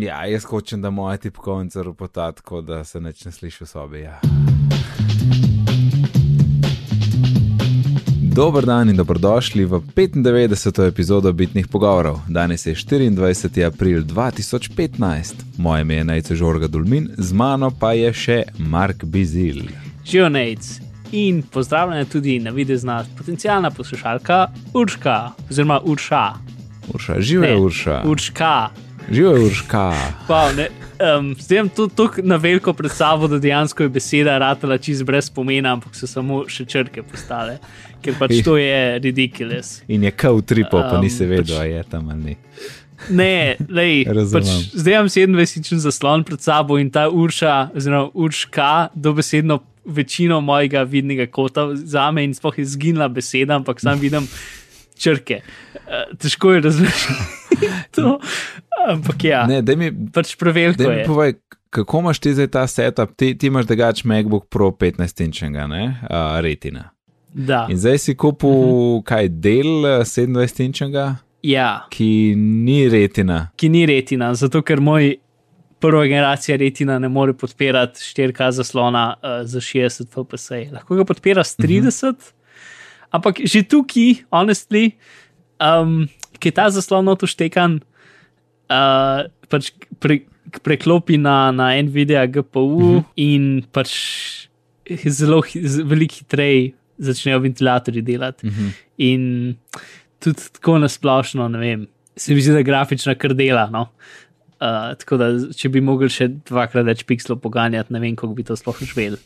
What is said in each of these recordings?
Ja, jaz hočem, da moja tipkovnica ropota tako, da se neč ne sliši v sobi. Ja. Dober dan in dobrodošli v 95. epizodo Bitnih pogovorov. Danes je 24. april 2015. Moje ime je Najce Žorga Dulmin, z mano pa je še Mark Bizil. Živijo Nec in pozdravljena tudi na videzna potencijalna poslušalka Urška, oziroma Urša. Urša, živijo Urša. Urška. Živijo Urška. Pa, ne, um, zdaj imam to tako na veliko pred sabo, da dejansko je beseda ratala čist brez pomena, ampak so samo še črke postale, ker pač to je ridiculous. In je kao tripo, pa Um, nisi vedel, pač- a je tam ali ni. Ne, lej, pač, zdaj imam 27 zaslon pred sabo in ta Urša, oziroma Urška, dobesedno večino mojega vidnega kota za me in sploh je zginila beseda, ampak sam vidim črke. Uh, težko je razumeti to, ampak ja, Ne, daj mi, pač preveliko daj mi povej, kako imaš ti zdaj ta setup? Ti, ti imaš drugač MacBook Pro 15-inčnega, ne, uh, retina. Da, In zdaj si kupil uh -huh. kaj del eh, 27-inčnega, ja, ki ni retina. ki ni retina, zato ker moj prva generacija retina ne more podpirati 4K zaslona uh, za 60 fps. Lahko ga podpira s 30, uh -huh. ampak že tukaj, honestly, um, ki je ta zaslon notoštekan, uh, pač pre, preklopi na, na NVIDIA GPU uh -huh. in pač zelo veliko hitreje začnejo ventilatorji delati. Uh -huh. In tudi tako nasplošno, ne vem, se mi zdi, da grafična kar dela. No? Uh, tako da, če bi mogli še dvakrat več pikslov poganjati, ne vem, kako bi to sploh živel.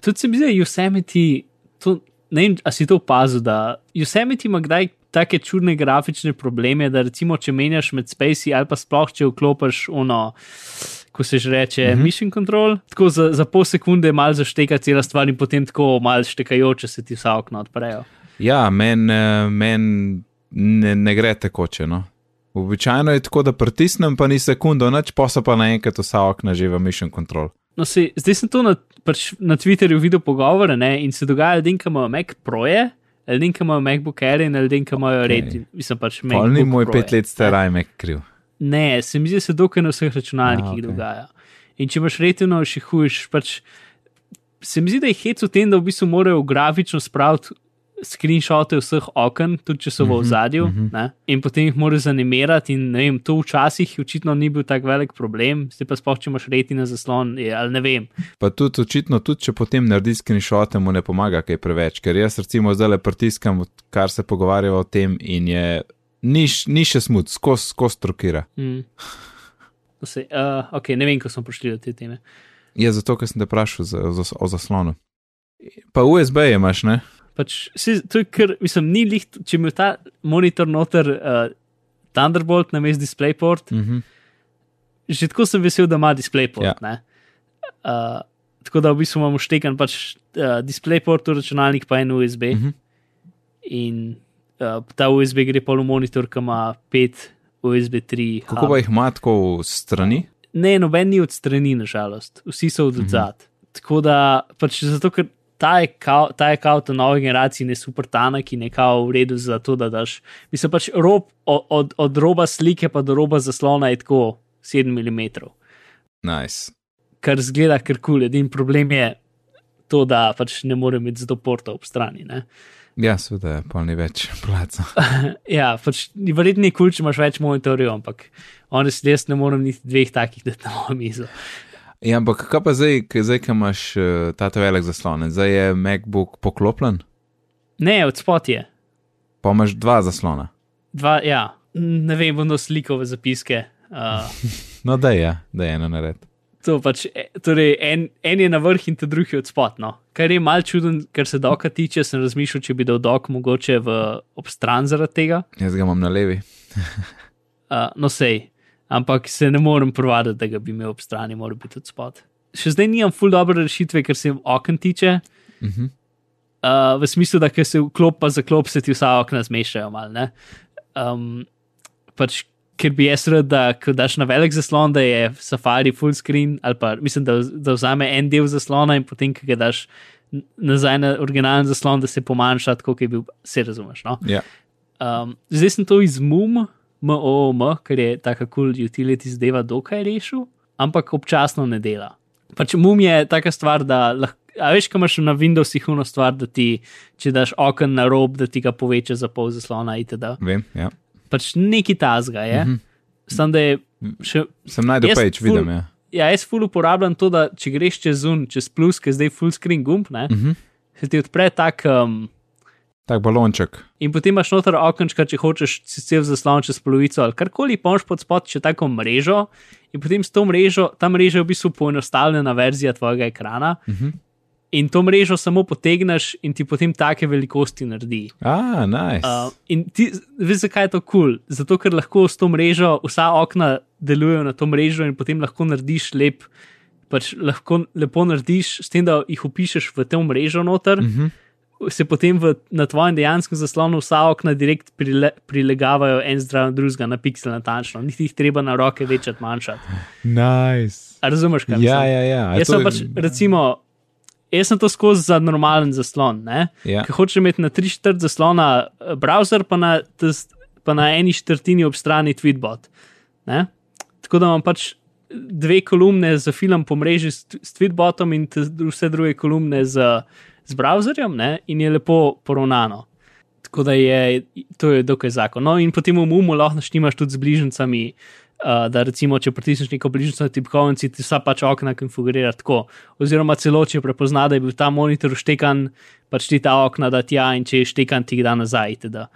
Tudi se mi zdi, da Yosemite, to, ne vem, a si to opazil, da Yosemite ima kdaj take čudne grafične probleme, da recimo, če menjaš med spacey ali pa sploh, če vklopiš ono, ko se že reče mm -hmm. mission control, tako za, za pol sekunde mal zašteka cela stvar in potem tako mal štekajoče se ti vsa okna odprejo. Ja, meni eh, men ne, ne gre tekoče. No. Običajno je tako, da pritisnem, pa ni sekundo, noč pa so pa naenkrat vsa okna že v mission control. No, se, zdaj sem to na, pač na Twitterju videl pogovore ne, in se dogaja, ljudem, ki imajo Mac Proje, ljudem, ki imajo MacBook Air in ljudem, ki imajo Okej. Retina. Mislim pač MacBook moj Proje. pet let star iMac kriv. Ne, se mi zdi, da se dokaj na vseh računalnikih Ja, okej. okay. dogaja. In če imaš retino, še hujš, pač se mi zdi, da je hec v tem, da v bistvu morajo grafično spraviti screenshote vseh oken, tudi če so v ozadju, uh -huh. in potem jih morajo zanimirati. In ne vem, to včasih očitno ni bil tak velik problem, zdaj pa sploh, če imaš retina zaslon, je, ali ne vem. Pa tudi očitno, tudi če potem narediš screenshote, mu ne pomaga kaj preveč, ker jaz recimo zdaj le pritiskam, kar se pogovarjava o tem in je. Ni, ni še smut, skozi skos trokira. Mm. To Se, uh, ok, ne vem, ko smo prišli do te teme. Je zato, ker sem te vprašal za, za, o zaslonu. Pa USB imaš, ne? Pač, si, to je kar, mislim, ni lih, če ima ta monitor noter uh, Thunderbolt na mestu DisplayPort, Uh -huh. že tako sem vesel, da ima DisplayPort. Ja. Ja. Uh, tako da v bistvu imamo štekan pač uh, DisplayPort v računalnik, pa en USB. Mhm. -huh. In uh, ta USB gre pa v monitor, ki ima pet USB 3. Kako pa jih ima tako v strani? Ne, noben ni od strani, nažalost, vsi so od Mhm. zadaj. Mm -hmm. Tako da, pač zato, ker ta je kao, ta je kao ta nove generacije, ne super tanek in je kao v redu za to, da daš. Mislim pač rob, od, od, roba slike pa do roba zaslona je tako 7 mm, Nice. kar zgleda kar kul. Cool. Edini problem je to, da pač ne morem imeti zato porta ob strani. Ne? Ja, seveda, pa ni več placa. Ja, pač ni verjetno je kul, če imaš več monitorjev, ampak honestly, jaz ne morem niti dveh takih, da na mojo mizo. Ja, ampak kaj pa zdaj, zdaj, ki imaš uh, ta velik zaslon, zdaj je MacBook poklopljen, Ne, od spot je. pa imaš dva zaslona. Dva, ja, ne vem, bodo slikove zapiske. Uh, No, da je, da je eno nared. to pač, e, torej en, en je na vrh in ta drugi je od spot. No. Kar je mal čuden, kar se doka tiče, sem razmišljal, če bi dal dok mogoče v obstran zaradi tega. Jaz ga imam na levi. Uh, no, sej, ampak se ne morem provaditi, da ga bi imel ob strani, mora biti od spot. Še zdaj nimam full dobre rešitve, kar se okn tiče. Uh -huh. Uh, v smislu, da se vklop pa zaklop, se ti vsa okna zmešajo mal. ne. Um, pač, ker bi jaz rad, da ko daš na velik zaslon, da je safari full screen, ali pa mislim, da, da vzame en del zaslona in potem, ki ga daš nazaj na originalen zaslon, da se pomanjša, tako kot je bil, se razumeš. No? Ja. Um, zdaj sem to iz MUM MOOM, ker je taka cool utility zadeva dokaj rešil, ampak občasno ne dela. Pač mum je taka stvar, da lahko. A veš, kaj imaš na Windowsih uno stvar, da ti, če daš okno na rob, da ti ga poveča za pol zaslona itd. Vem, ja. Pač neki tazga je. Mm -hmm. Sam da je še. Sem najdel page, ful- vidim, ja. Ja, jaz ful uporabljam to, da če greš čez un, čez plus, ki je zdaj full screen gumb, ne, mm. -hmm. se ti odpre tak. Um, Tak balonček. In potem imaš noter okenčka, če hočeš cel zaslon čez polovico ali karkoli, pomš pod spod še tako mrežo. In potem s to mrežo, ta mreža je v bistvu poenostavljena verzija tvojega ekrana. Uh -huh. In to mrežo samo potegneš in ti potem take velikosti naredi. A, nice. Uh, in ti, veš, zakaj je to kul? Cool? Zato, ker lahko s to mrežo vsa okna delujejo na to mrežo in potem lahko narediš lep. Pač lahko lepo narediš, s tem, da jih upišeš v to mrežo noter, uh -huh. Se potem v, na tvojem dejanskem zaslonu vsa okna direkt prile, prilegavajo en zdrav drugega na piksel natančno, niti jih treba na roke večati, manjšati. nice. A razumeš, kaj Ja, mislim? ja, ja. A Jaz sem je- pač, recimo, jaz sem to skozi za normalen zaslon. Ne? Ja. Ker hočeš imeti na 3 četrt zaslona eh, browser, pa na, tes, pa na eni četrtini ob strani tweetbot. Ne? Tako da imam pač dve kolumne za film po mreži s, s tweetbotom in vse druge kolumne z, z browserjem ne? in je lepo poravnano. Tako da je to je dokaj zakon. No, in potem v umu lahko naštimaš tudi z bližnjicami, uh, da recimo, če pritisneš neko bližnjico na tipkovnici, ti vsa pač okna konfigurira tako. Oziroma celo, če prepozna, da je bil ta monitor štekan, pač ti ta okna da tja in če je štekan, ti jih da nazaj. Teda.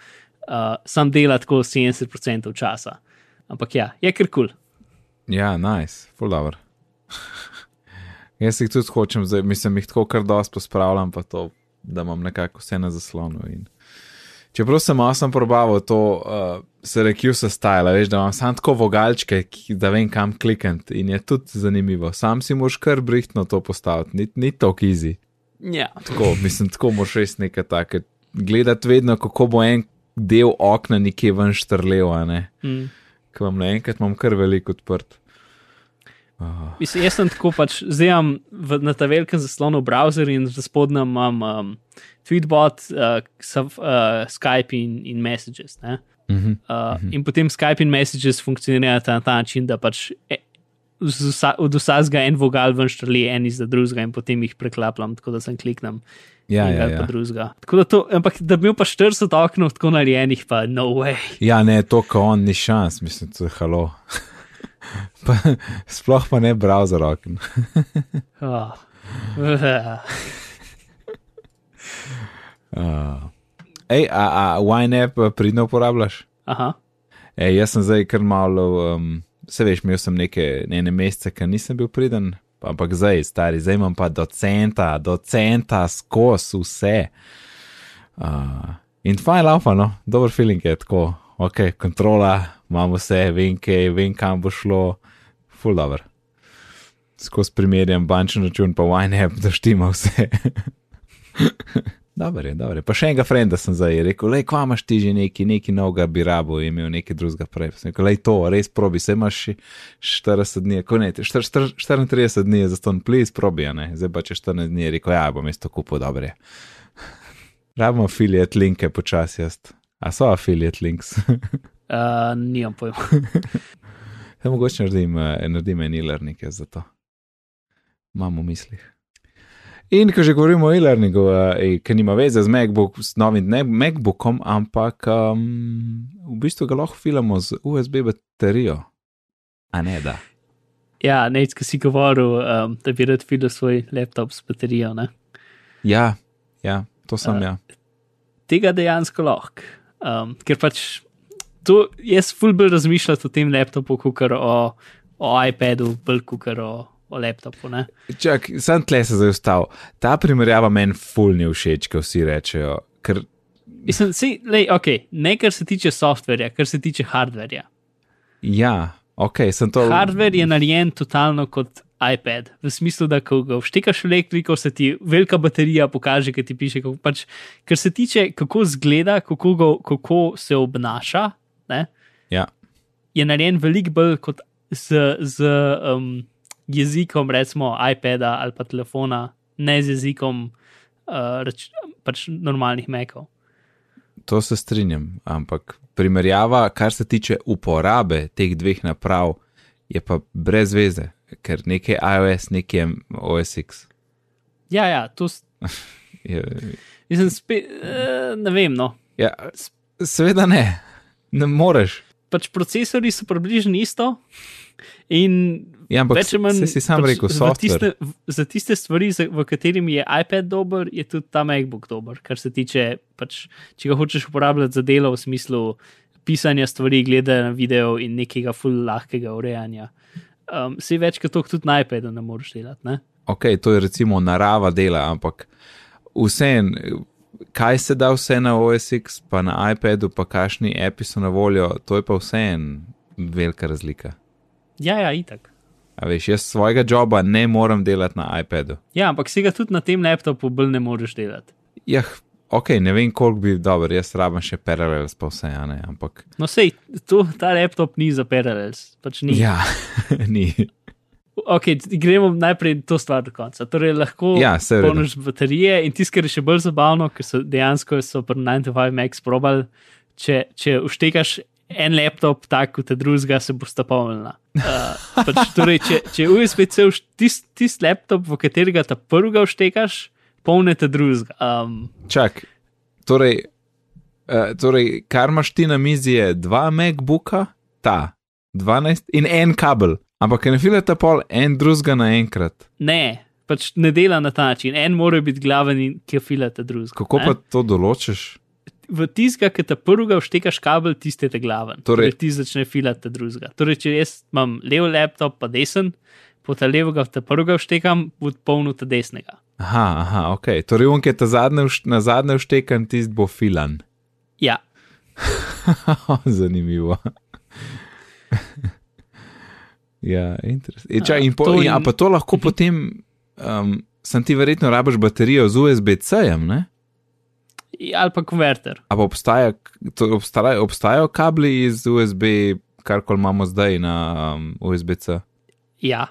Uh, sam dela tako 70% časa. Ampak ja, je kar kul. Cool. Ja, nice, full dobro. Jaz jih tudi hočem, zdaj, mislim, jih tako kar dosti pospravljam, pa to, da imam nekako vse na zaslonu. In... Čeprav sem osem probaval to, uh, se rekel se style, veš, da imam samo tako vogalčke, ki, da vem kam klikati in je tudi zanimivo. Sam si moraš kar brihtno to postaviti, ni, ni to kizi. Ja. Tako, mislim, tako moraš res nekaj take. Gledati vedno, kako bo en del okna nekje ven štrlel, ne. Mm. Ker vam naenkrat imam kar veliko odprt. Mislim, jaz sem tako pač, zdaj imam v, na ta velikem zaslonu browser in v spodnjem imam um, Tweetbot, uh, sav, uh, Skype in, in Messages. Ne? Uh -huh. Uh, in potem Skype in Messages funkcionirajo na ta način, da pač e, vsa, od vsakega en vogal ven štrli en iz drugega in potem jih preklapljam, tako da sem kliknem. Ja, ja, ja. drugega. Tako da to, ampak da bi imel pa 40 oknov tako narejenih, pa no way. ja, ne, to, ko on ni šans, mislim, to je halo. pa, sploh pa ne browser okn. Oh. Uh. Ej, a, a YNAB pridno uporabljaš? Aha. Ej, jaz sem zdaj kar malo, um, se veš, imel sem neke ene mesece, ki nisem bil priden, ampak zdaj, stari, zdaj imam pa docenta, docenta skozi vse. Uh, in fajn laufa, no, dober feeling je tako, ok, kontrola, imamo vse, vem, kaj, vem, kam bo šlo, full dobro. Skozi primerjam bančni račun, pa YNAB, da štima vse. Dobro je, dobro je. Pa še enega frenda sem zdaj rekel, le, kva imaš ti že neki, neki novega bi rabo, imel nekaj drugega prej. Sem rekel, le, to, res probi, se imaš še 40 dni, ko ne, 34 dni je za to, plis, probi, ne, zdaj pa če 14 dni je rekel, ja, bom jaz to kupil, dobro je. Rabimo affiliate linke počasi jaz. A so affiliate links? Uh, nimam pojma. Zdaj mogoče naredim, eh, naredim en e-learning jaz za to. Imam v mislih. In ko že govorimo o e-learningu, eh, ki nima veze z MacBook, s novim ne, MacBookom, ampak um, v bistvu ga lahko filamo z USB baterijo. A ne da. Ja, neč, ki si govoril, um, da bi rad videl svoj laptop s baterijo. Ne? Ja, ja, to sem A, ja. Tega dejansko lahko. Um, ker pač to jaz ful bolj razmišljam o tem laptopu, kot o, o iPadu, bolj kot o, o laptopu. Ne? Čak, sem tle se zdaj ustal. Ta primerjava meni ful ni všeč, ko vsi rečejo, ker Mislim, si, lej, okay, ne kar se tiče softverja, kar se tiče hardverja. ja, ok, sem to. Hardver je narejen totalno kot iPad, v smislu, da ko ga vštekaš v elektriko, se ti velika baterija pokaže, ki ti piše. Kako, pač, kar se tiče, kako zgleda, kako, go, kako se obnaša, ne, Ja, je narejen veliko bolj kot z, z um, jezikom, recimo iPada ali pa telefona, ne z jezikom uh, reč, pač normalnih mekov. To se strinjam, ampak primerjava, kar se tiče uporabe teh dveh naprav, je pa brez veze, ker nekaj iOS, nekaj OSX. Ja, ja, to s- Je, mislim, spet, uh, ne vem. No. ja, seveda ne, ne moreš. Pač procesori so približno isto. In Ja, ampak več manj si sam rekel, za software. tiste, za tiste stvari, za, v katerimi je iPad dober, je tudi ta MacBook dober. Kar se tiče, pač, če ga hočeš uporabljati za delo v smislu pisanja stvari, gledanja video in nekega full lahkega urejanja. Um, Vse več kot to tudi na iPadu ne moreš delati. Ne? Ok, to je recimo narava dela, ampak vseen, kaj se da vse na OSX, pa na iPadu, pa kakšni api so na voljo, to je pa vseen velika razlika. Ja, ja, itak. A veš, jaz svojega joba ne morem delati na iPadu. Ja, ampak si ga tudi na tem laptopu bolj ne moreš delati. Jah, ok, ne vem, koliko bi dober, jaz rabim še Parallels, pa vse, a ne, ampak. No, sej, to, ta laptop ni za Parallels, pač ni. Ja, ni. Ok, gremo najprej to stvar do konca. Torej, lahko Ja, polniš baterije in tisto, kar je še bolj zabavno, ker so dejansko so pri 95 Max probali, če, če uštekaš en laptop, tak kot drugega, se bo sta polnila. Uh, pač, torej, če, če USB-C, tisti tist laptop, v katerega ta prvega uštekaš, polnite drugega. Um, Čak, torej, uh, torej, kar imaš ti na mizi je dva MacBooka, ta 12 in en kabel, ampak ne filete pol en drugega naenkrat. ne, pač ne dela na ta način. En mora biti glaven in ki filate drugega. Kako pa to določiš? v tistega, ki te prvega vštekaš kabel, tiste te glaven. Torej- Torej, ti začne filati drugega. Torej, če jaz imam lev laptop, pa desen, po ta levega te prvega vštekam, bo polno te desnega. Aha, aha, ok. Torej, on, ki je ta zadnje, vš- na zadnje vštekan, tist bo filan. Ja, Zanimivo. Ja, interesantno. Čak, in, po, in, a pa to lahko potem, um, sem ti verjetno rabiš baterijo z USB-C-jem, ne? ali pa konverter. A pa obstaja, to, obstajajo, obstajajo kabli iz USB, karkoli imamo zdaj na um, USB-C. Ja,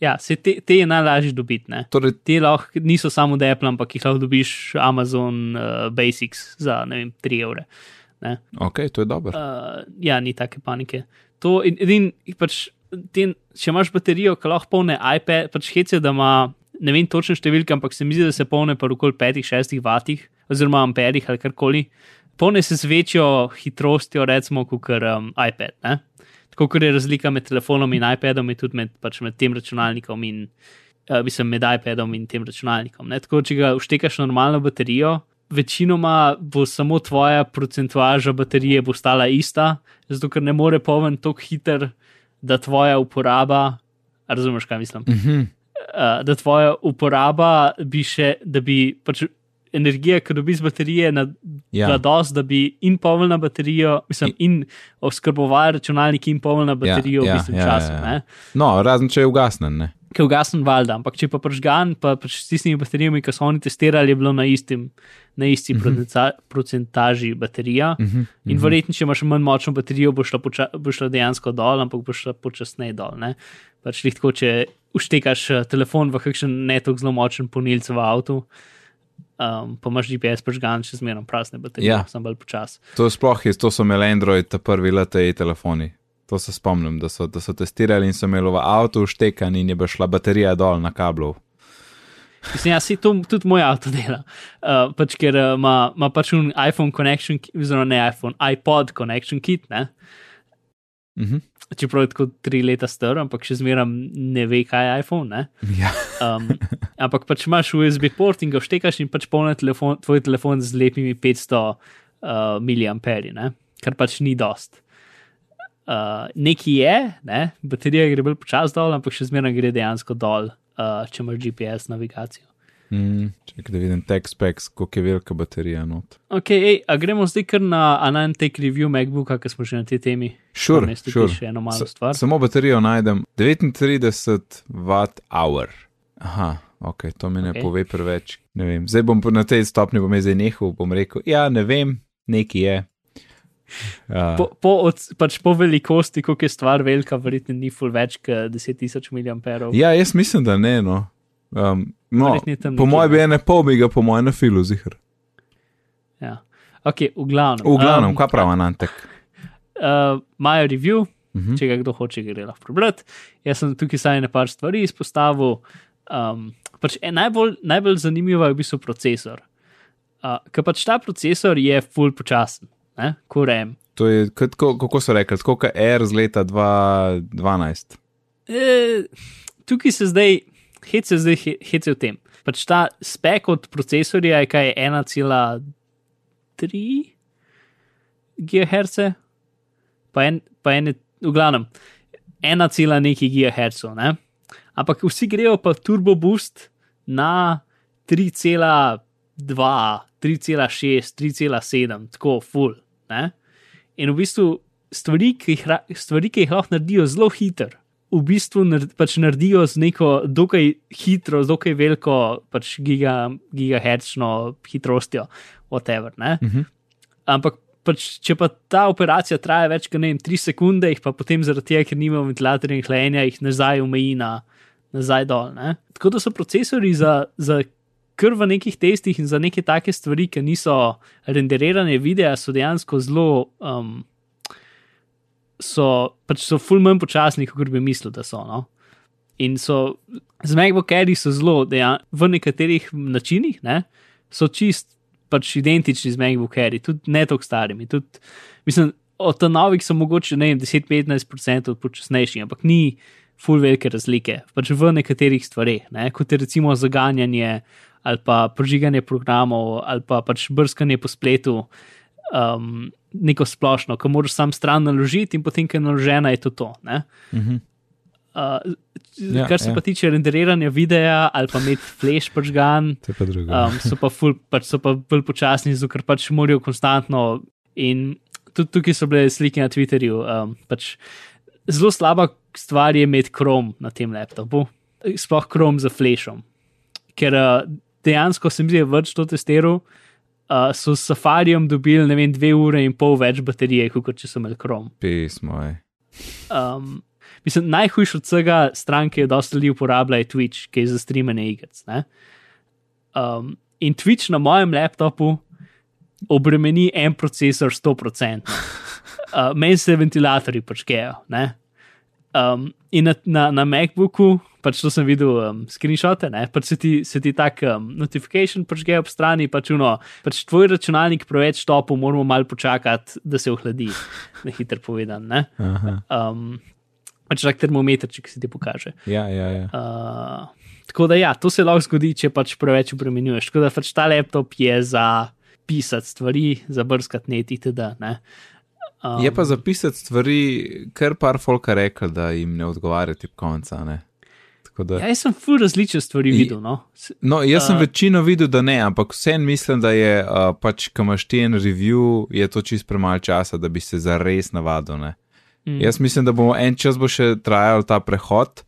ja se te, te je najlažje dobiti. Ne? Torej, Te lahko niso samo od Apple, ampak jih lahko dobiš Amazon uh, Basics za ne vem, 3 evre. Ne? ok, to je dobro. Uh, ja, ni take panike. To, in, in, pač, ten, če imaš baterijo, ki lahko polne iPad, pač hece, da ima ne vem točne številke, ampak se mi zdi, da se polne pa okoli 5-6 vatih, oziroma amperih ali karkoli. Polne se z večjo hitrostjo, recimo, kot um, iPad. Ne? Tako kot je razlika med telefonom in iPadom, je tudi med, pač med tem računalnikom in uh, mislim, med iPadom in tem računalnikom. Ne? Tako, če ga vštekaš normalno baterijo, večinoma bo samo tvoja procentuaža baterije bo stala ista, zato ker ne more poln tako hiter, da tvoja uporaba, razumeš, kaj mislim, Uh -huh. uh, da tvoja uporaba bi še, da bi pač energija, ki dobi z baterije, na Ja. ja. dost, da bi in polnila baterijo, mislim, in oskrbovala računalnik in polnila baterijo ja, v istem ja, času. ja, ne. ja. No, razen če je ugasnen, ne? ki je ugasen valjda, ampak če pa pržgan, pa pač s tistimi baterijami, ki so oni testirali, je bilo na, istim, na isti uh -huh. procentaži baterija. Uh -huh. In verjetno, če imaš manj močno baterijo, bo šla, poča, bo šla dejansko dol, ampak bo šla počasneje dol. Ne? Pač lih tako, če uštekaš eh, telefon v kakšen ne tako zelo močen ponilc v avtu. Um, pa imaš GPS pržgan, še zmeraj prazne baterije, Ja. sem bolj počas. To sploh je, to so imeli Android, ta prvi LTE telefoni. To se spomnim, da so, da so testirali in so imeli v avtu vštekan in je bila šla baterija dol na kablu. Mislim, ja, si to tudi moj avto dela. Uh, pač, ker uh, ima ima pač un iPhone connection, oziroma ne iPhone, iPod connection kit, ne? Uh -huh. čeprav je tako tri leta star, ampak še zmeraj ne ve, kaj je iPhone. Ne? ja. Um, ampak pač imaš USB port in ga vštekaš in pač polni telefon, tvoj telefon z lepimi 500 uh, miliamperi, ne? kar pač ni dost. Uh, Nekaj je, ne? baterija gre bolj počasi dol, ampak še zmeraj gre dejansko dol, uh, če imaš GPS navigacijo. Mm, čekaj, da vidim tech specs, koliko je velika baterija not. Ok, ej, a gremo zdaj kar na Anantek review MacBooka, ker smo že na tej temi. Sure, Vmes tukaj sure. še eno malo stvar. Samo baterijo najdem 39 Wh. Aha, ok, to mi ne okay. Ok. pove preveč. Ne vem, zdaj bom po- na tej stopni bom zdaj nehal, bom rekel, ja, ne vem, neki je. Uh, Po, po, od, pač po velikosti, koliko je stvar velika, verjetno ni full več kot 10.000 mAh. ja, jaz mislim, da ne. No. Um, no, je po mojem ne. bi ene pol bi ga, po mojem, na filu zihar. Ja. Ok, v glavnem. V glavnem, um, kaj pravi Anantek? uh, imajo review, uh Mhm. -huh. če ga kdo hoče, gre lahko prebrati. Jaz sem tukaj saj par stvari izpostavil. Um, pač en najbolj, najbolj zanimivo je v bistvu procesor. Uh, ker pač ta procesor je full počasen, kot rem. To je, kako, kako so rekli, kot R z leta 2012. E, tukaj se zdaj, hec se zdaj, he- hec je v tem. Pač ta spek od procesorja je kaj 1,3 GHz, pa en, pa en, v glavnem, 1, neki GHz. Ne? Ampak vsi grejo pa turbo boost na 3,2, 3,6, 3,7, tako full. Ne? In v bistvu stvari, ki jih, stvari, ki jih lahko naredijo zelo hitro, v bistvu pač naredijo z neko dokaj hitro, z dokaj veliko pač giga, gigahertzno hitrostjo, whatever. Ne? Uh -huh. Ampak pač, če pa ta operacija traja več kot ne vem, 3 sekunde, jih pa potem zaradi tega, ker nima ventilatorja in hlajenja, jih nazaj omeji na nazaj dol. Ne? Tako da so procesori za, za kar v nekih testih in za neke take stvari, ki niso renderirane videa, so dejansko zelo. Um, so pač so ful manj počasni, kot bi mislil, da so. No? In so z MacBook Airi so zelo, dejan, v nekaterih načinih, ne, so čist pač identični z MacBook Airi, tudi ne tako starimi. Tudi, mislim, od ta novih so mogoče ne vem, 10-15% počasnejši, ampak ni ful velike razlike, pač v nekaterih stvareh, ne, kot je recimo zaganjanje ali pa prožiganje programov ali pa pač brskanje po spletu. Um, neko splošno, ki moraš sam stran naložiti, in potem, ki je naložena, je to to. ne. Mhm. Uh, Ja, kar se ja. pa tiče renderiranja videa ali pa imeti flash pažgan, To je pa um, so pa ful, pač so pa bolj počasni, zato ker pač morajo konstantno. In tudi tukaj so bile slike na Twitterju. Um, pač zelo slaba stvar je imeti Chrome na tem laptopu, sploh Chrome za flashom. Ker uh, dejansko sem zdaj več to testiral, uh, so s Safarijem dobili ne vem, dve ure in pol več baterije, kot če so imeli Chrome. Pismo je. Um, mislim, najhujši od vsega stran, ki jo dosta ljudi uporablja, je Twitch, ki je za streamanje igric. Um, in Twitch na mojem laptopu obremeni en procesor 100%. Uh, Meni se ventilatorji počkejo. ne. Um, in na, na, na MacBooku, pač to sem videl, um, screenshote, ne, pač se ti, se ti tak um, notification počge ob strani, pač uno, pač tvoj računalnik preveč topu, moramo malo počakati, da se ohladi, na hitro povedan. Ne. Aha. Um, pač tak termometer, če se ti pokaže. Ja, ja, ja. Uh, tako da ja, to se lahko zgodi, če pač preveč obremenjuješ. Tako da pač ta laptop je za pisati stvari, za brskati net itd. Ne? Um, Je pa zapisati stvari, kar par folka rekel, da jim ne odgovarja tip konca. Ne? Da, Ja, jaz sem ful različne stvari videl. No? No, jaz sem a- večino videl, da ne, ampak vsem mislim, da je uh, pač, ko imaš ti en review, je to čist premalo časa, da bi se zares navadil. Ne? Mm. Jaz mislim, da bomo en čas bo še trajal ta prehod.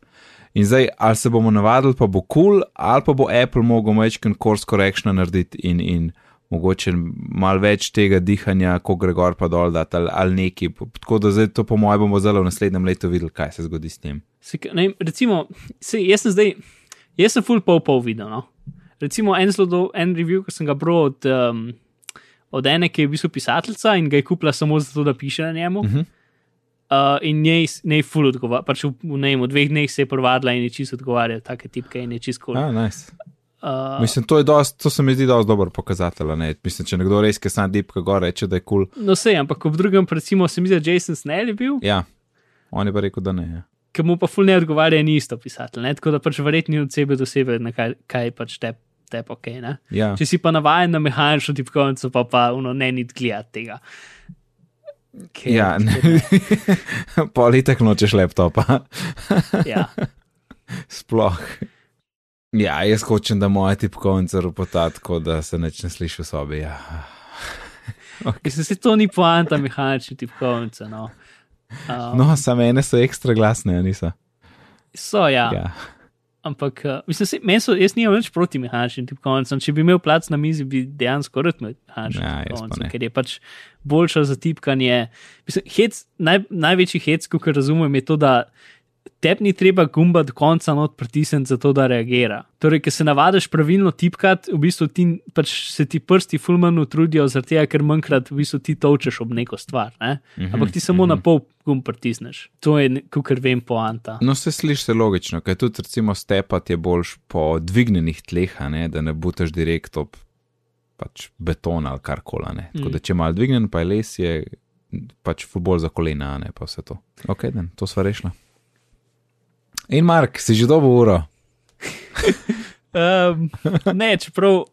In zdaj, ali se bomo navadili, pa bo kul, cool, ali pa bo Apple mogel majčken course correction narediti in, in mogoče malo več tega dihanja, ko gre gor pa dol, dati, ali, ali neki. Tako da zdaj to, po mojem, bomo zelo v naslednjem letu videli, kaj se zgodi s tem. Se, ne, recimo, se, jaz sem zdaj, jaz sem full pol pol videl. No? Recimo en, zelo do, en review, ki sem ga bral od, um, od ene, ki je v bistvu pisateljica in ga je kupila samo zato, da piše na njemu. Uh Mhm. -huh. Uh, in njej, njej full odgovarja, pač v, ne vem, v dveh dneh se je prvadila in je čisto odgovarjala, take tipke in je čisto kul. Ah, nice. Uh, Mislim, to, dost, to se mi zdi dosti dober pokazatelj. Ne? Mislim, če nekdo res, ki sam dipka gor, reče, da je kul. Cool. no, sej, ampak v drugem, recimo, se mi zdi, da Jason Snell je bil, Ja, on je pa rekel, da ne. Ja. Ki mu pa full ne odgovarja, ni isto pisatelj. Ne? Tako da pač verjetno od sebe do sebe, na kaj, kaj pač te, te pa ok. Ne? Ja. Če si pa navaden na mehanično tipkovnico, pa pa uno, ne niti gledati tega. Ker- Ja, ne. Politek nočeš laptopa. ja. Sploh. Ja, jaz hočem, da moja tipkovnica ropota tako, da se neč ne sliši v sobi. Ja. Mislim, se to ni poanta mehanične tipkovnice. No. Um, No, samo ene so ekstra glasne, niso. So, ja. Ja. Ampak, uh, mislim, se, meni so, jaz nimam nič proti mehaničnim tipkovnicam. Če bi imel plac na mizi, bi dejansko rad imel mehanično Ja, tipkovnico, ker je pač boljša za tipkanje. Mislim, hec, naj, največji hec, kot razumem, je to, da tebi ni treba gumba do konca not pritisniti, zato da reagira. Torej, ker se navadiš pravilno tipkati, v bistvu ti, pač se ti prsti fulmano trudijo, zaradi tega, ker manjkrat v bistvu ti točeš ob neko stvar. Ne? Mhm, Ampak ti samo na pol gumb pritisneš. To je, kar vem, poanta. No, se sliši se logično, ker tudi recimo stepat je boljš po dvignjenih tleh, a ne, da ne butaš direkt ob pač beton ali kar koli. Tako da če mal dvignen, pa je les, je pač futbol za kolena, ne pa vse to. Ok, den, to sva rešila. In Mark, si že dobo uro. Um, ne, čeprav,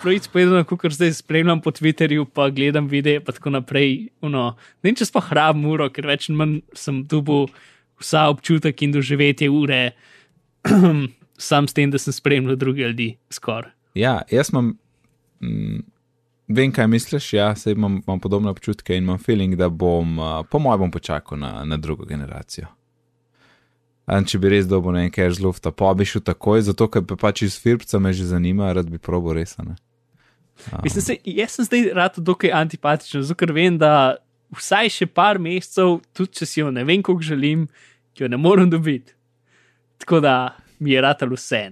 pravic povedano, kot zdaj spremljam po Twitterju, pa gledam videe, pa tako naprej. Uno, ne vem, če sploh rabim uro, ker več manj sem dubu vsa občutek in doživetje ure, sam s tem, da sem spremljal druge ljudi, skoraj. Ja, jaz imam, mm, vem, kaj misliš, ja, sej imam, imam podobne občutke in imam feeling, da bom, uh, po mojem, bom počakal na, na drugo generacijo. In če bi res dobil nekaj z lufta, pa bi šel takoj, zato ker pa pač iz firpca me že zanima, rad bi probo res. Um, Mislim, se, jaz sem zdaj rad dokaj antipatičen, zato ker vem, da vsaj še par mesecev, tudi če si jo ne vem, koliko želim, jo ne morem dobiti. Tako da mi je rad vse.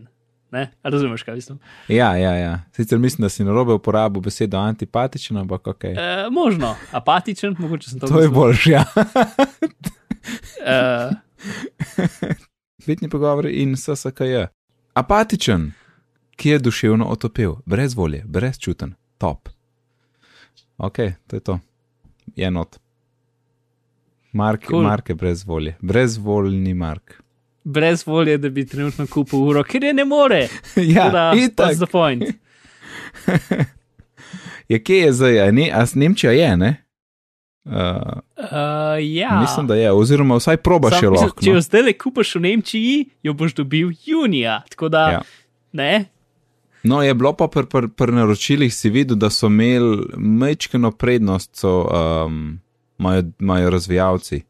Razumeš, kaj mislim? ja, ja, ja. Sicer mislim, da si na robe uporabil besedo antipatičen, ampak ok. E, možno, apatičen, mogoče sem to. To je boljš, ja. Uh, Vitni pogovori in SSKJ. Apatičen, ki je duševno otopel, brez volje, brezčuten, top. Ok, to je to. Je not. Mark, Cool. cool. Mark je brez volje, brezvoljni Mark. brez volje, da bi trenutno kupil uro, ker je ne more. ja, da, what's the point? Je kje je zdaj, a, ne, a Nemčija je, ne? Uh, Uh, ja. Mislim, da je, oziroma vsaj proba Sam, še lahko. Če jo No? zdaj le kupaš v Nemčiji, jo boš dobil junija. Tako da, Ja. ne, No, je bilo pa pri pr, pr naročilih, si videl, da so imeli mečkeno prednost, so um, imajo, imajo razvijalci.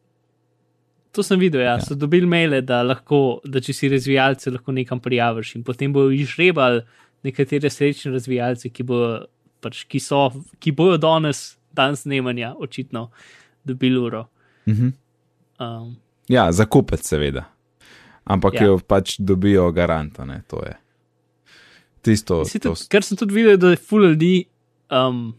to sem videl. Ja. Ja. Ja. So dobili maile, da, lahko, da če si razvijalce, lahko nekam prijaviš in potem bojo izžrebali nekatere srečne razvijalce, ki, bo, pač, ki, so, ki bojo danes, dan snemanja, očitno dobili uro. Mhm. Um, Ja, za kupec, seveda. Ampak Ja. jo pač dobijo garanta, ne, to je. Tisto, Si to, tudi, ker sem tudi videl, da je ful ljudi um,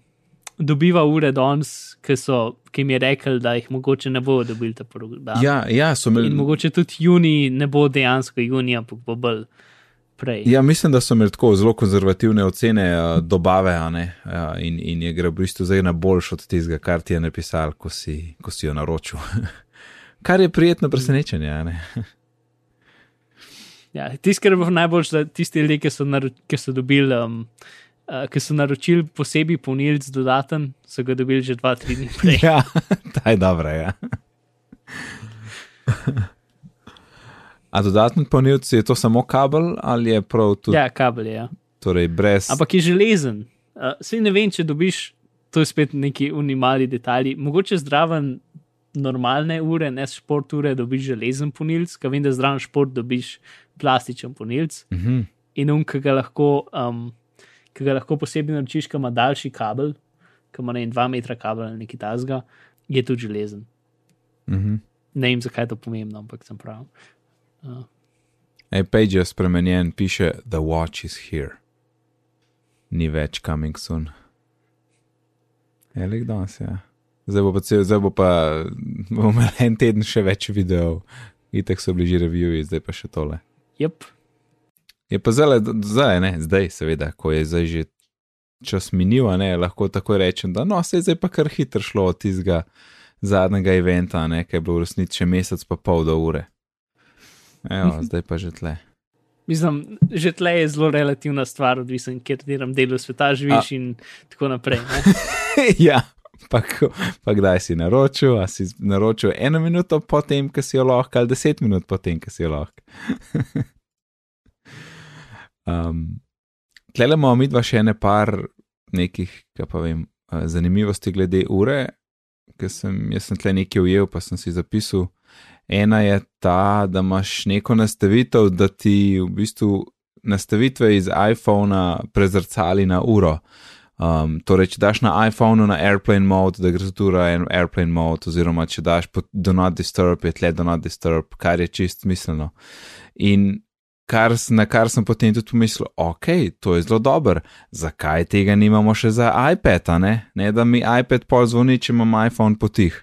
dobiva ure danes, ki, so, ki mi je rekel, da jih mogoče ne bodo dobili ta program. ja, ja, so imeli. In mogoče tudi juni ne bo dejansko junija, ampak bo bolj prej. Ja, mislim, da so imeli tako zelo konzervativne ocene uh, dobave, ne, uh, in, in je gre v bistvu zdaj na boljš od tistega, kar ti je napisal, ko si, ko si jo naročil. kar je prijetno presenečenje. Ja, Tisti, kar bo najboljš, da tisti ljudje, ki so, naro, ki so dobili. Um, Uh, ki so naročili posebej polnilc dodaten, so ga dobili že dva, tri dni prej. ja, ta je dobra, ja. A dodatni polnilci je to samo kabel ali je prav tudi, ja. Kabel je. Ja. torej brez. Ampak je železen. Uh, Sej ne vem, če dobiš, to je spet neki unimali detajli. Mogoče zdraven normalne ure, ne šport ure, dobiš železen ponilc, ker vem, da zdraven šport dobiš plastičen ponilc. Mhm. In um, ki ga lahko, um, ki ga lahko posebej naročiš, ki ima daljši kabel, ki ima ne vem, dva metra kabel ali nekaj tasga, je tudi železen. Mhm. Ne vem, zakaj je to pomembno, ampak sem prav. Uh, Ej, page je spremenjen, piše The watch is here. Ni več coming soon. Je lik danes, ja. Zdaj bo pa, cel, zdaj bo pa bomo imeli en teden še več videov, itek so bližje reviewi, zdaj pa še tole. yep. Je pa zdaj, zdaj, ne, zdaj, seveda, ko je zdaj že čas minil, ne, lahko takoj rečem, da no, se je zdaj pa kar hitro šlo od tistega zadnjega eventa, ne, ki je bilo v resnici še mesec pa pol do ure. Evo, zdaj pa že tle. Mislim, že tle je zelo relativna stvar, odvisen, kjer delam delo sveta živiš A. in tako naprej. Ja, pa, pa kdaj si naročil, a si naročil eno minuto potem, ko si jo lahko, ali deset minut potem, ko si jo lahko. um, Tlele imamo mi dva še ene par nekih, kaj pa vem, eh, zanimivosti glede ure, ker sem, jaz sem tle nekaj ujel, pa sem si zapisal. Ena je ta, da imaš neko nastavitev, da ti v bistvu nastavitve iz iPhona prezrcali na uro. Um, torej, če daš na iPhonu na airplane mode, da gre tu na airplane mode, oziroma če daš pod do not disturb, je tle do not disturb, kar je čist smiselno. In kar, na kar sem potem tudi pomislil, ok, to je zelo dobro, zakaj tega nimamo še za iPad, ne? ne da mi iPad pol zvoni, če imam iPhone potih.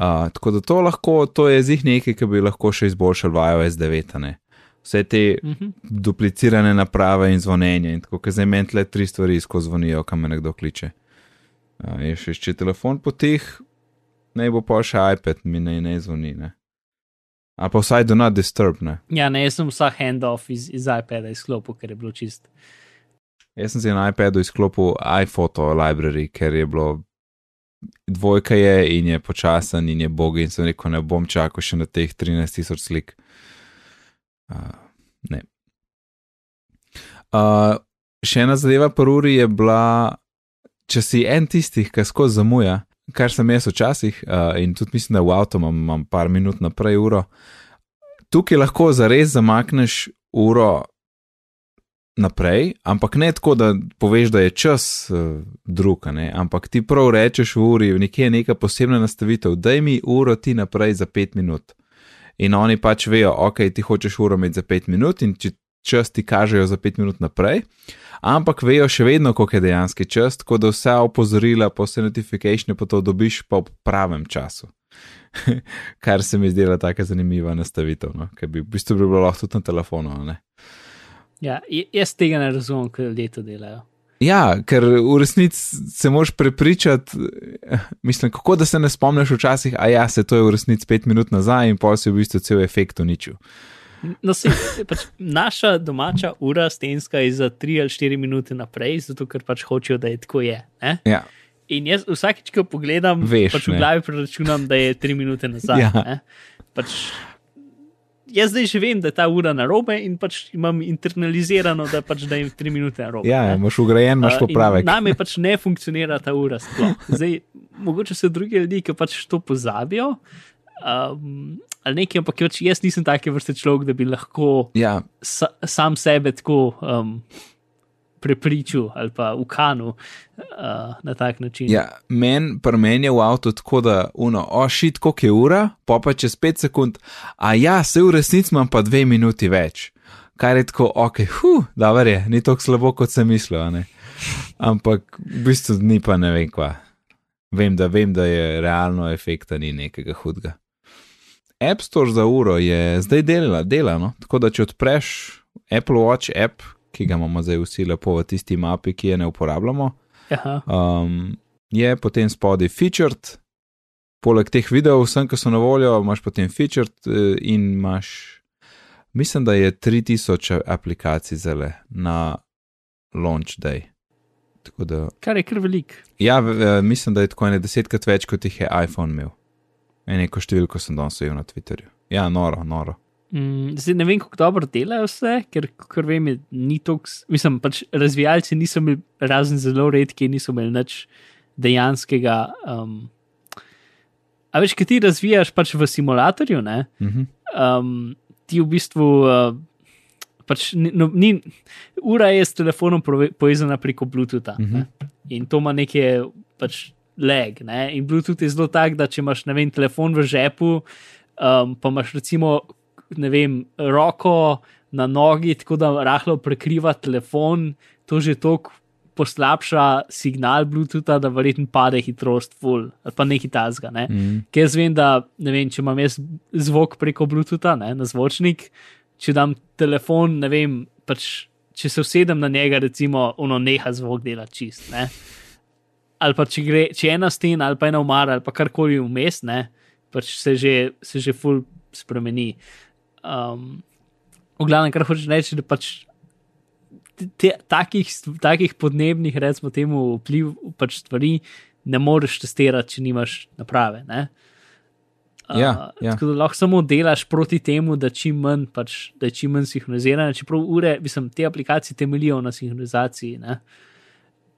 Uh, tako da to lahko, to je zih nekaj, ki bi lahko še izboljšal v iOS 9. Ne? Vse te uh Mhm. -huh. duplicirane naprave in zvonjenje, in tako, ker zdaj meni tle tri stvari skozi zvonijo, kam me nekdo kliče. Uh, je še, če telefon potih, naj bo pa še iPad, mi naj ne zvoni. Ne? A pa vsaj do not disturb. Ne? Ja, ne, jaz sem vsak handoff iz, iz iPada izklopil, ker je bilo čist. Jaz sem si na iPadu izklopil iPhoto library, ker je bilo dvojka je in je počasen in je bog in sem rekel, ne bom čakal še na teh 13.000 slik. Uh, ne. Uh, še ena zadeva po Ruri je bila, če si en tistih, ki skozi zamuja, kar sem jaz včasih, uh, in tudi mislim, da v avtu imam, imam par minut naprej uro, tukaj lahko zares zamakneš uro naprej, ampak ne tako, da poveš, da je čas uh, drug, ampak ti prav rečeš v uri, nekje je neka posebna nastavitev, daj mi uro ti naprej za pet minut. In oni pač vejo, ok, ti hočeš uro imeti za pet minut in če čas ti kažejo za pet minut naprej, ampak vejo še vedno, koliko je dejanski čas, tako da vse opozorila, pa vse notifikacije pa to dobiš pa v pravem času. Kar se mi zdela tako zanimiva nastavitev, no? ker bi v bistvu bi bilo lahko tudi na telefonu. Ne? Ja, jaz tega ne razumem, kaj ljudje to delajo. Ja, ker v resnici se moraš prepričati, mislim, kako da se ne spomniš včasih, a ja, se to je v resnici pet minut nazaj in pa si v bistvu cel efekt uničil. No, se, pač naša domača ura stenska je za 3 ali 4 minute naprej, zato ker pač hočejo, da je tako je. Ne? Ja, In jaz vsakeč, ko pogledam, Veš, pač v ne. glavi preračunam, da je 3 minute nazaj. Ja. ne. Pač, jaz zdaj že vem, da je ta ura na robe in pač imam internalizirano, da, pač, da je 3 minute na robe. ja ne. imaš ugrajen, imaš Uh, popravek. Name pač ne funkcionira ta ura. Sploh. Zdaj, mogoče so drugi ljudje, ki pač to pozabijo. Um, ali nekaj, ampak pač jaz nisem take vrste človek, da bi lahko Ja, sa, sam sebe tako um, prepričal ali pa ukanu uh, na tak način. ja meni pri meni je v avtu tako, da uno, o šit, koliko je ura, pa pa čez 5 sekund, a ja, se v resnici imam pa 2 minuti več. Kar je tako, ok, hu, da je, ni tako slabo, kot sem mislil. ne. Ampak v bistvu ni pa ne vem kva. Vem, da, vem, da je realno efekta ni nekega hudega. App Store za uro je zdaj delala, dela, no? tako da če odpreš Apple Watch app, ki ga imamo zdaj vsi lepo v tisti mapi, ki je ne uporabljamo, Aha, um, je potem spodaj featured, poleg teh videov, vsem, ki so na voljo, imaš potem featured eh, in imaš, mislim, da je 3000 aplikacij zele na launch day. Tako da, kar je kar velik. ja, mislim, da je tako ene desetkrat več, kot jih je iPhone imel. Eneko številko sem danes ujel na Twitterju. Ja, noro, noro. Mm, zdaj ne vem, kako dobro delajo vse, ker, ker vem, je, ni toks, mislim, pač razvijalci niso imeli, razen zelo redki, niso imeli nič dejanskega. Um, a veš, kaj ti razvijaš pač v simulatorju, ne? Mhm. um, ti v bistvu. Uh, Pač ni, no, ni, ura je s telefonom prove- povezana preko Bluetootha uh Mhm. -huh. in to ima neke pač leg. Ne? In Bluetooth je zelo tak, da če imaš ne vem, telefon v žepu, um, pa imaš recimo ne vem, roko na nogi, tako da rahlo prekriva telefon, to že toliko poslabša signal Bluetootha, da verjetno pade hitrost full ali pa nekaj tazga. Ne? Mm. Ker jaz vem, da ne vem, če imam jaz zvok preko Bluetootha ne, na zvočnik, če dam telefon, ne vem, pač, če se usedem na njega, recimo, ono neha zvok delati čist. Ne. Ali pa če, gre, če je ena stena ali pa ena umara ali pa karkoli vmes, ne, pač se že, se že full spremeni. Um, v glavnem, kar hočeš reči, da pač te, takih, takih podnebnih, recimo temu, vpliv pač stvari ne moreš testirati, če nimaš naprave. Ne? Ja, Uh, ja. Tako da lahko samo delaš proti temu, da, čim manj, pač, da je čim manj sinhronizirano. Čeprav ure, mislim, te aplikacije temeljijo na sinhronizaciji. ne.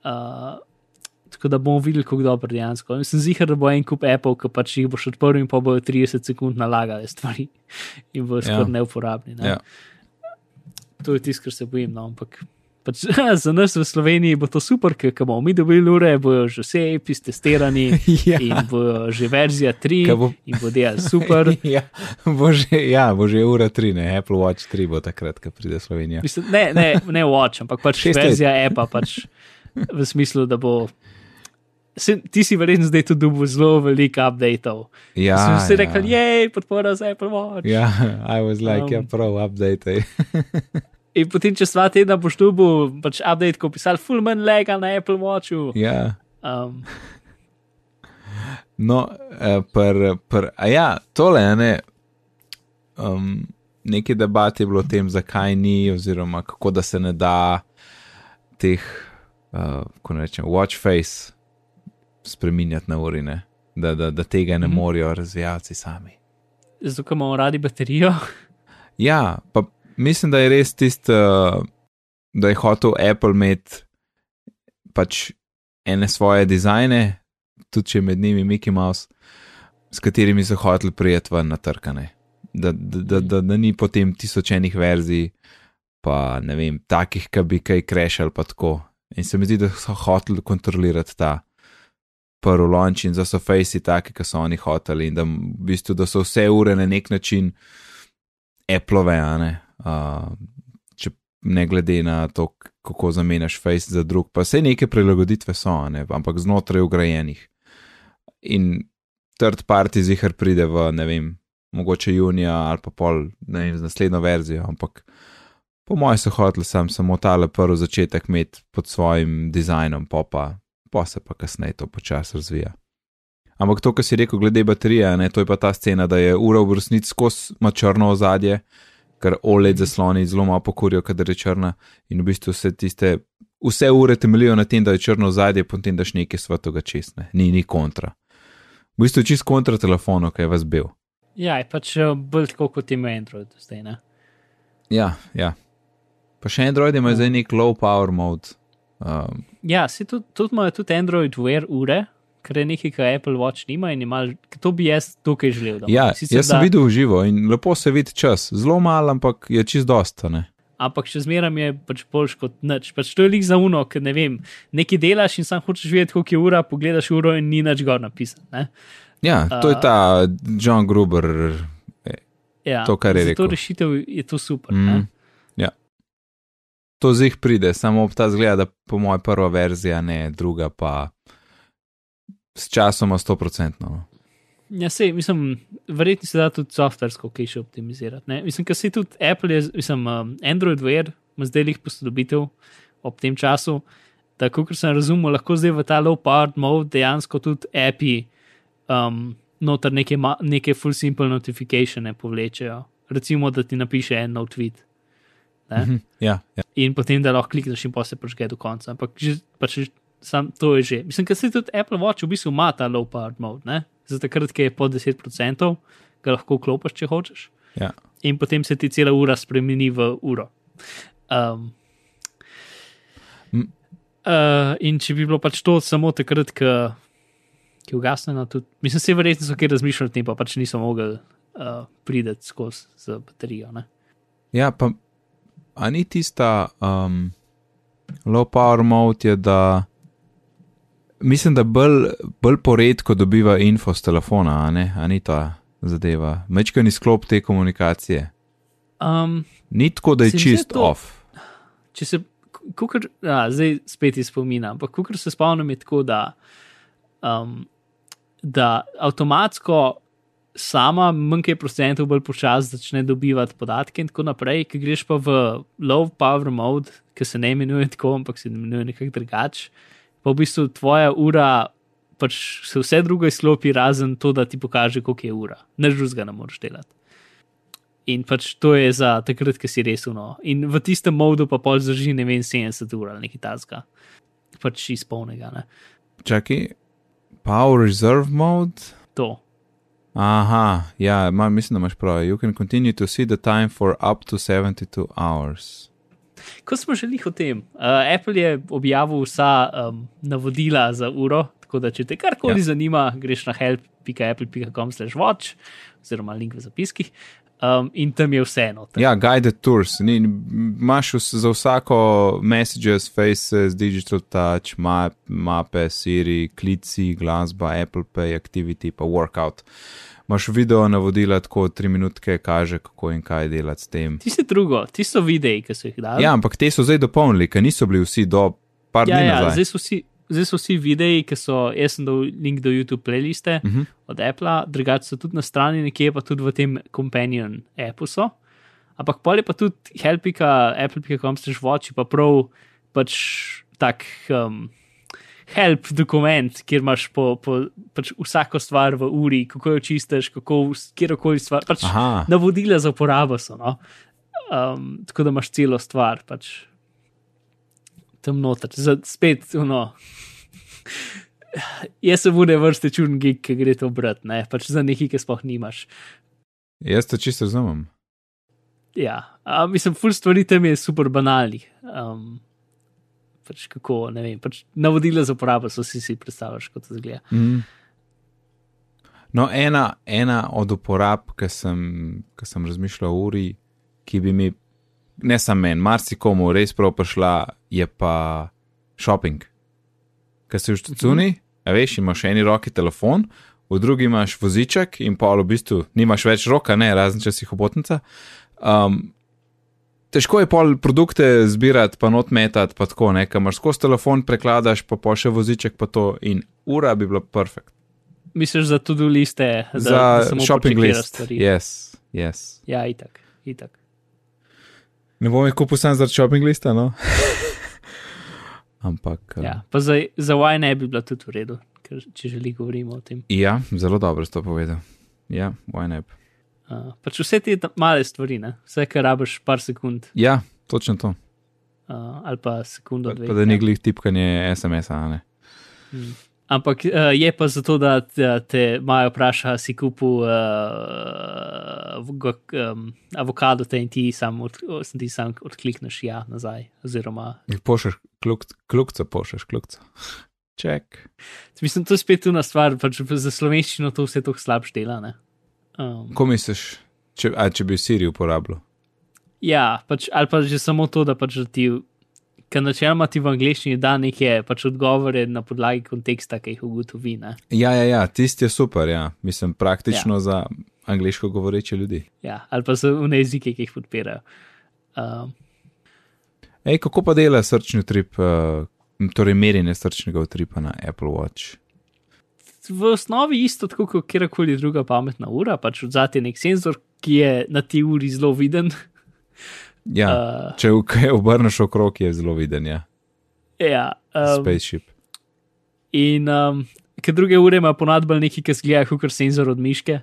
Uh, tako da bomo videli, kako dobro dejansko. Mislim, zihar, da bo en kup Apple, ki pač jih boš odprl in pa bojo 30 sekund nalagali stvari in bojo Ja. skoraj neuporabni. Ne? Ja. To je tisto, kar se bojim, no, ampak Pač, za nas v Sloveniji bo to super, ker bomo mi dobili ure, bojo že vse APIs testirani Ja. in bo že verzija 3 Ke bo- in bo delal super. ja, bo že, ja, bo že ura 3, ne, Apple Watch 3 bo takrat, ko pride Slovenija. Mislim, ne, ne, ne watch, ampak pač verzija appa, pač v smislu, da bo. Se, ti si verjetno zdaj tudi dobil zelo veliko updateov. Ja, Smo vsi ja. rekli, jej, podpora za Apple Watch. Ja, I was like, Um, ja, prav, update. In potem čez dva tedna boš dobil pač update, ko pisal full man lega na Apple Watchu. Ja. Um, No, eh, pr, pr, a ja, tole je ne. Um, Nekaj debat je bilo o tem, zakaj ni, oziroma kako da se ne da teh, uh, ko ne rečem, watch face spremenjati na urine, da, da, da tega ne Mhm. morejo razvijalci sami. zato, imamo radi baterijo. Ja, pa mislim, da je res tisto, uh, da je hotel Apple imeti pač ene svoje dizajne, tudi če med njimi Mickey Mouse, s katerimi so hoteli prijeti ven na trkane. Da, da, da, da, da ni potem tisočenih verzij, pa ne vem, takih, ki bi kaj krešali, pa tako. In se mi zdi, da so hoteli kontrolirati ta prvi launch in da so fejsi taki, ki so oni hoteli, in da v bistvu da so vse ure na nek način Apple-ove, a ne. Uh, če ne glede na to, kako zamenjaš face za drug, pa vse neke prilagoditve so, ne, ampak znotraj ugrajenih. In third party zihar pride v, ne vem, mogoče junija ali pa pol, ne vem, z naslednjo verzijo, ampak po mojem so hoteli sam samo tale prvi začetek imeti pod svojim dizajnom, pa pa, se pa kasneje to počasi razvija. Ampak to, kar si rekel glede baterije, ne, to je pa ta scena, da je ura v resnici skozi črno ozadje, ker OLED zasloni zelo malo pokurijo, kadar je črna in v bistvu vse tiste, vse ure temeljijo na tem, da je črno ozadje, potem daš nekaj svetega čestne, ni, ni kontra. V bistvu je čist kontra telefonu, ki je vas bil. Ja, je pač eh, bolj tako kot ima Android zdaj. Ne? Ja, ja. Pa še Android ima zdaj nek low power mode. Um, Ja, si tudi, tudi imajo tudi Android Wear ure, kar je nekaj, kar Apple Watch nima in ima, to bi jaz tukaj želel. da ima. ja, Sicer jaz sem da- videl v živo in lepo se vidi čas, zelo mal, ampak je čist dosta. Ne? ampak še zmeraj je pač boljš kot nič. Pač to je lik za uno, ker ne vem, nekaj delaš in sam hočeš vedeti, koliko je ura, pogledaš uro in ni nič gor napisan. Ne? Ja, to je A- ta John Gruber. Ja, To, kar je rekel. To rešitev je to super. Mm, Mm. To zih pride, samo ob ta zgleda, da po mojem prva verzija, ne druga, pa s časoma 100%. No. Ja, sej, mislim, verjetno se da tudi softversko kaj še optimizirati. Ne? Mislim, ker se tudi Apple, je, mislim, um, Android Wear ima zdaj jih posodobitev ob tem času. Tako, kot sem razumel, lahko zdaj v ta low power mode dejansko tudi API um, noter neke, neke full simple notifikatione povlečejo. Recimo, da ti napiše en nov tweet. Mhm, Ja, ja. in potem da lahko klikneš in pa se prežge do konca. Ampak že, pač, sam, to je že. Mislim, ker se tudi Apple Watch v bistvu ima ta low power mode, ne? za takrat, ki je pod 10%, ga lahko klopiš, če hočeš. ja. In potem se ti cela ura spremeni v uro. Um, uh, in če bi bilo pač to samo takrat, ki ki ugasne, no, tudi, mislim, se verjetno so kaj razmišljali o tem, pa pač niso mogli uh, priti skozi z baterijo. Ne? ja, pa a ni tista um, low power mode, je, da mislim, da bolj, bolj poredko dobiva info z telefona, a, ne? a ni ta zadeva. Mečkani sklop te komunikacije. Um, Ni tako, da je čist to- off. če se, kukor, a, zdaj spet izpomina, ampak kukor se spomnim, je tako, da, um, da avtomatsko sama manjkaj procentov bolj počasi začne dobivati podatke in tako naprej, ki greš pa v low power mode, ki se ne imenuje tako, ampak se imenuje nekako drugače. Pa v bistvu tvoja ura, pač se vse drugo izklopi, razen to, da ti pokaže, koliko je ura. Než drugega ne moreš delati. In pač to je za takrat, ki si res uno. In v tistem modu pa pol zdrži, ne vem, 70 ur ali nekaj tasga. Pač iz polnega, ne. Čakaj, power reserve mode. To. Aha, ja, ma, mislim, da imaš prav. You can continue to see the time for up to 72 hours. Ko smo želi o tem, uh, Apple je objavil vsa um, navodila za uro, tako da če te karkoli Ja. ja. zanima, greš na help.apple.com/watch oziroma link v zapiskih. Um, in tam je vseeno. Ja, guided tours. Ni, imaš za vsako messages, faces, digital touch, map, mape, Siri, klici, glasba, Apple Pay, activity, pa workout. Imaš video navodila, tako tri minutke kaže, kako in kaj delati s tem. Ti si drugo, ti so videi, ki so jih dali. Ja, ampak te so zdaj dopolnili, ker niso bili vsi do par ja, dni ja nazaj. zdaj, so vsi, zdaj so vsi videi, ki so, jaz sem dal link do YouTube playliste uh Mhm. -huh. od Apple, drugače so tudi na strani, nekje pa tudi v tem Companion appu so. Ampak pol je pa tudi helpika, apple.com slash watch, pa prav pač tak. Um, Help dokument, kjer imaš po, po, pač vsako stvar v uri, kako jo čistiš, kako kjerkoli stvar. Pač Aha. navodila za uporabo so. No? Um, tako da imaš celo stvar, pač tam noter, za, spet no. Jaz se bude vrste čudn gig, ki gre to brat, ne, pač za nekaj, ki sploh nimaš. Jaz to čisto razumem. Ja, a, mislim, full stvari tam je super banalnih. Um, pač kako, ne vem, pač navodila za uporabo so si si predstavljaš, kot to zgleda. Mm. No, ena, ena od uporab, ki sem, ki sem razmišljal o uri, ki bi mi, ne samo meni, marsikomu res prav prišla, je pa shopping. Ker si v štucuni, a veš, imaš v eni roki telefon, v drugi imaš voziček in pa v bistvu nimaš več roka, ne, razen če si hobotnica. Um, težko je pol produkte zbirati, pa not metati, pa tako, ne, imaš skozi telefon, prekladaš, pa pa še voziček, pa to in ura bi bila perfekt. Misliš za tudi liste, da, za da shopping list. stvari? Yes, yes. Ja, itak, itak. Ne bom jih kupil sam zaradi shopping lista, no. Ampak. eh, Ja, pa za, za wine bi bila tudi v redu, ker, če želi govorimo o tem. ja, zelo dobro si to povedal. Ja, wine app. Uh, pač vse te male stvari, ne? vse, kar rabiš par sekund Ja, točno to. uh, ali pa sekundo, Pa, dve. pa da ni ja. glih tipkanje SMS-a, ne. Ampak uh, je pa zato, da te, te Maja vpraša, si kupil uh, um, avokado, te in ti sam, od, ti sam odklikneš ja nazaj. Oziroma, kluk- klukco, pošleš klukco. Ček. mislim, to je spet una stvar, pač za slovenščino to vse tako slabš dela. ne. Um, Ko misliš, če, a, če bi Siri uporabljal? ja, pač, ali pa že samo to, da pač ti. Ker načeloma ti v angleščini da neke pač odgovore na podlagi konteksta, ki jih ugotovi. Ne? Ja, ja, ja, tisti je super, ja. Mislim, praktično ja. za angliško govoreče ljudi. Ja, ali pa so v jezike, ki jih podpirajo. Um, Ej, kako pa dela srčni utrip, uh, torej merjenje srčnega utripa na Apple Watch? v osnovi isto tako kot kjerkoli druga pametna ura, pač odzati nek senzor, ki je na ti uri zelo viden. Ja, uh, če kaj obrneš okrog, je zelo viden, ja. ja, um, Spaceship. in um, ker druge ure ima ponadbal neki, ki zgleda kot senzor od miške.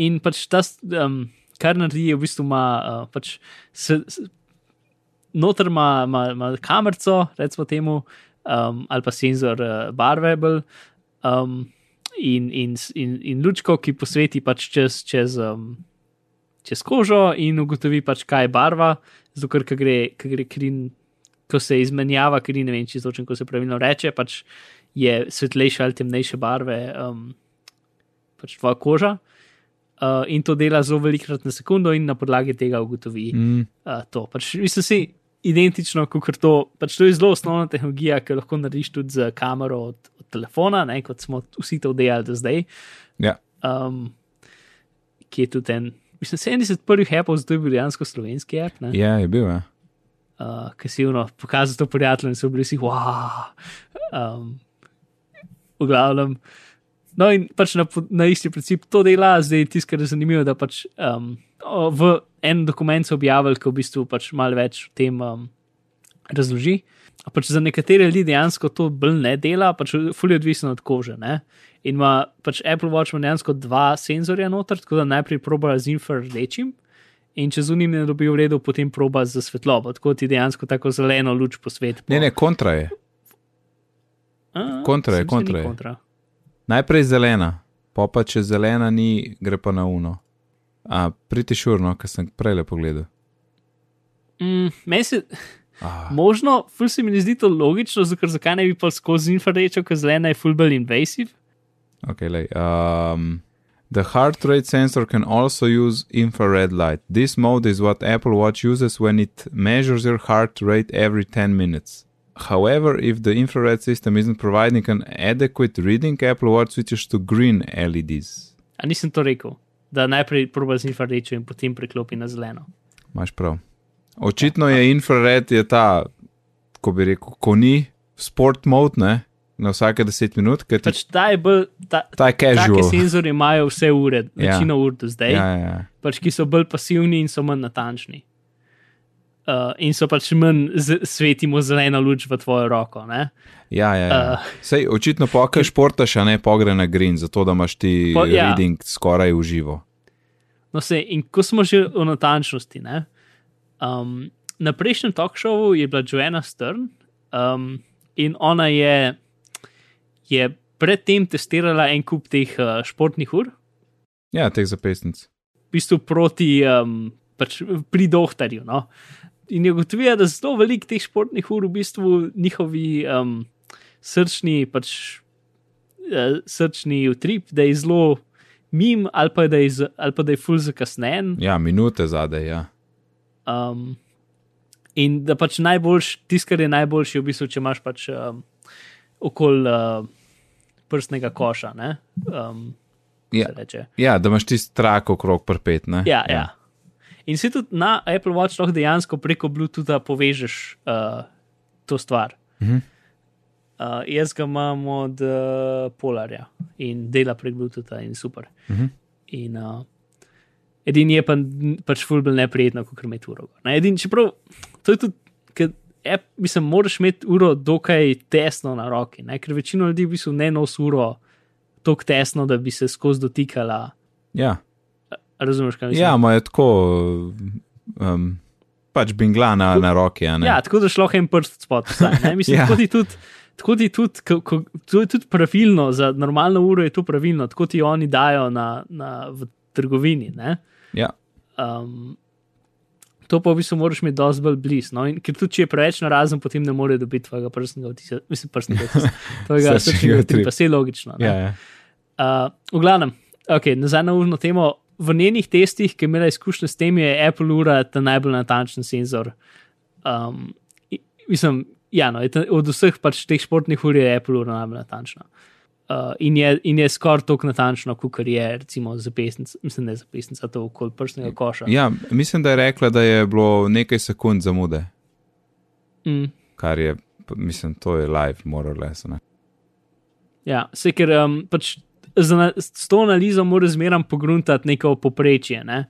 In pač ta, um, kar naredi, je v bistvu ima uh, pač se, se, noter ima, ima, ima kamerco, recimo temu, um, ali pa senzor uh, barvable. Um, In, in, in, in lučko, ki posveti pač čez, čez, um, čez kožo in ugotovi, pač, kaj je barva, zato ker gre, gre krin, ko se izmenjava krin, ne vem, če točno, ko se pravilno reče, pač je svetlejša ali temnejše barve, um, pač tvoja koža. Uh, in to dela zelo velikrat na sekundo, in na podlagi tega ugotovi Mm, uh, to. Pač, mislim, si identično, kot to. Pač to je zelo osnovna tehnologija, ki jo lahko narediš tudi z kamero od, od telefona, ne, kot smo vsi to delali do zdaj. ja, Um, ki je tudi en, mislim, 70 prvih Apple, zdaj je bil dejansko slovenski app. Ne, ja, je bil, ja. uh, si jim pokazal to prijateljem so bili vsi, wow. Um, v glavnem. No, in pač na, na isti princip to dela, zdaj tisto, kar je zanimivo, da pač um, v en dokument so objavili, ki v bistvu pač malo več o tem um, razloži. Pač za nekatere ljudi dejansko to bolj ne dela, pač fully odvisno od kože. Ne? In ima pač Apple Watch ima dejansko dva senzorja noter, tako da najprej proba z infrardečim. In če zunim ne dobi v redu, potem proba za svetlobo, tako ti dejansko tako zeleno luč posveti. Ne, ne, kontra je. kontra je, kontra je. Kontra. Najprej zelena, pa pa če zelena ni, gre pa na uno. A, priti šurno, kar sem prej le pogledal. Mm, meni se Ah, možno, ful se mi ne zdi to logično, zakaj ne bi pa skozi infrardečo, ker zelena je full bolj invasive. Okay, lej, um, The heart rate sensor can also use infrared light. This mode is what Apple Watch uses when it measures your heart rate every 10 minutes. However, if the infrared system isn't providing an adequate reading, Apple Watch switches to green LEDs. A nisem to rekel, da najprej proba z infrardečo in potem preklopi na zeleno. Máš prav. Očitno je infrared je ta, ko bi rekel, ko ni sport mode, ne? Na vsake 10 minut, ti Pač ta je bolj, ta, ta je casual. senzori imajo vse ure, Ja. večino ur do zdaj, Ja, ja, ja. pač ki so bolj pasivni in so manj natančni. Uh, in so pač manj svetimo zeleno luč v tvojo roko. Ne? Ja, ja, ja. Uh. Sej, očitno pokaj športaš, a ne pogre na green, zato da imaš ti Po- ja. reading skoraj v živo. No, se, in ko smo že o natančnosti, ne, um, na prejšnjem talk showu je bila Joanna Stern um, in ona je, je predtem testirala en kup teh uh, športnih ur, Ja, teh zapestnic. v bistvu proti um, pač pri dohtarju. No. In je ugotovila, da zelo veliko teh športnih ur v bistvu njihovi um, srčni, pač, uh, srčni utrip, da je zelo mim ali pa da je, z- ali pa da je ful zakasnen. Ja, minute zadaj, ja. Um, in da pač najboljš, tisto, kar je najboljše, je v bistvu, če imaš pač um, okoli uh, prstnega koša. Ne? Um, Ja. Ja, da imaš tisti trak okrog prpet, ne? Ja, ja. In si tudi na Apple Watch lahko dejansko preko Bluetootha povežeš uh, to stvar. Mhm. Uh, jaz ga imam od uh, Polarja in dela prek Bluetootha in super. Mhm. In uh, edini je pa pač fulbel neprijetno, kot imeti uro. gor, Ne, edin, čeprav to je tudi, ker app, mislim, moraš imeti uro dokaj tesno na roki, ne? ker večino ljudi v bistvu ne nosi uro tako tesno, da bi se skozi dotikala. Ja, Razumeš, kaj mislim? ja imajo tako, um, pač bingla na, na roki? Ja, tako da šlo en prst spod. Vsaj? Mislim, Ja. tako ti tudi. Tako ti tudi, ko, to je tudi pravilno, za normalno uro je to pravilno, tako ti oni dajo na, na, v trgovini. Ne? ja. Um, to pa v bistvu moraš imeti dosti bolj blizu. No? In Ker tudi če je preveč narazen, potem ne more dobiti tvojega prstnega odtisa, mislim, prstnega odtisa, tvojega Srčnega srčnega utripa. odtisa, vse je logično. ja, ja. Uh, v glavnem, okay, nazaj na urno temo. V njenih testih, ki je imela izkušnje s tem, je Apple ura ta najbolj natančen senzor. Um, mislim, ja, no, je ta, od vseh pač teh športnih ur je Apple ura najbolj natančna. Uh, in je, in je skoraj tako natančno, kot je recimo zapestnica, mislim, ne zapestnica, to okoli prstnega koša. ja, mislim, da je rekla, da je bilo nekaj sekund zamude, Mm, kar je, mislim, to je live, moral less. Ne? ja, se ker um, pač z, ana- s to analizo moraš zmeraj pogruntati neko poprečje. Ne?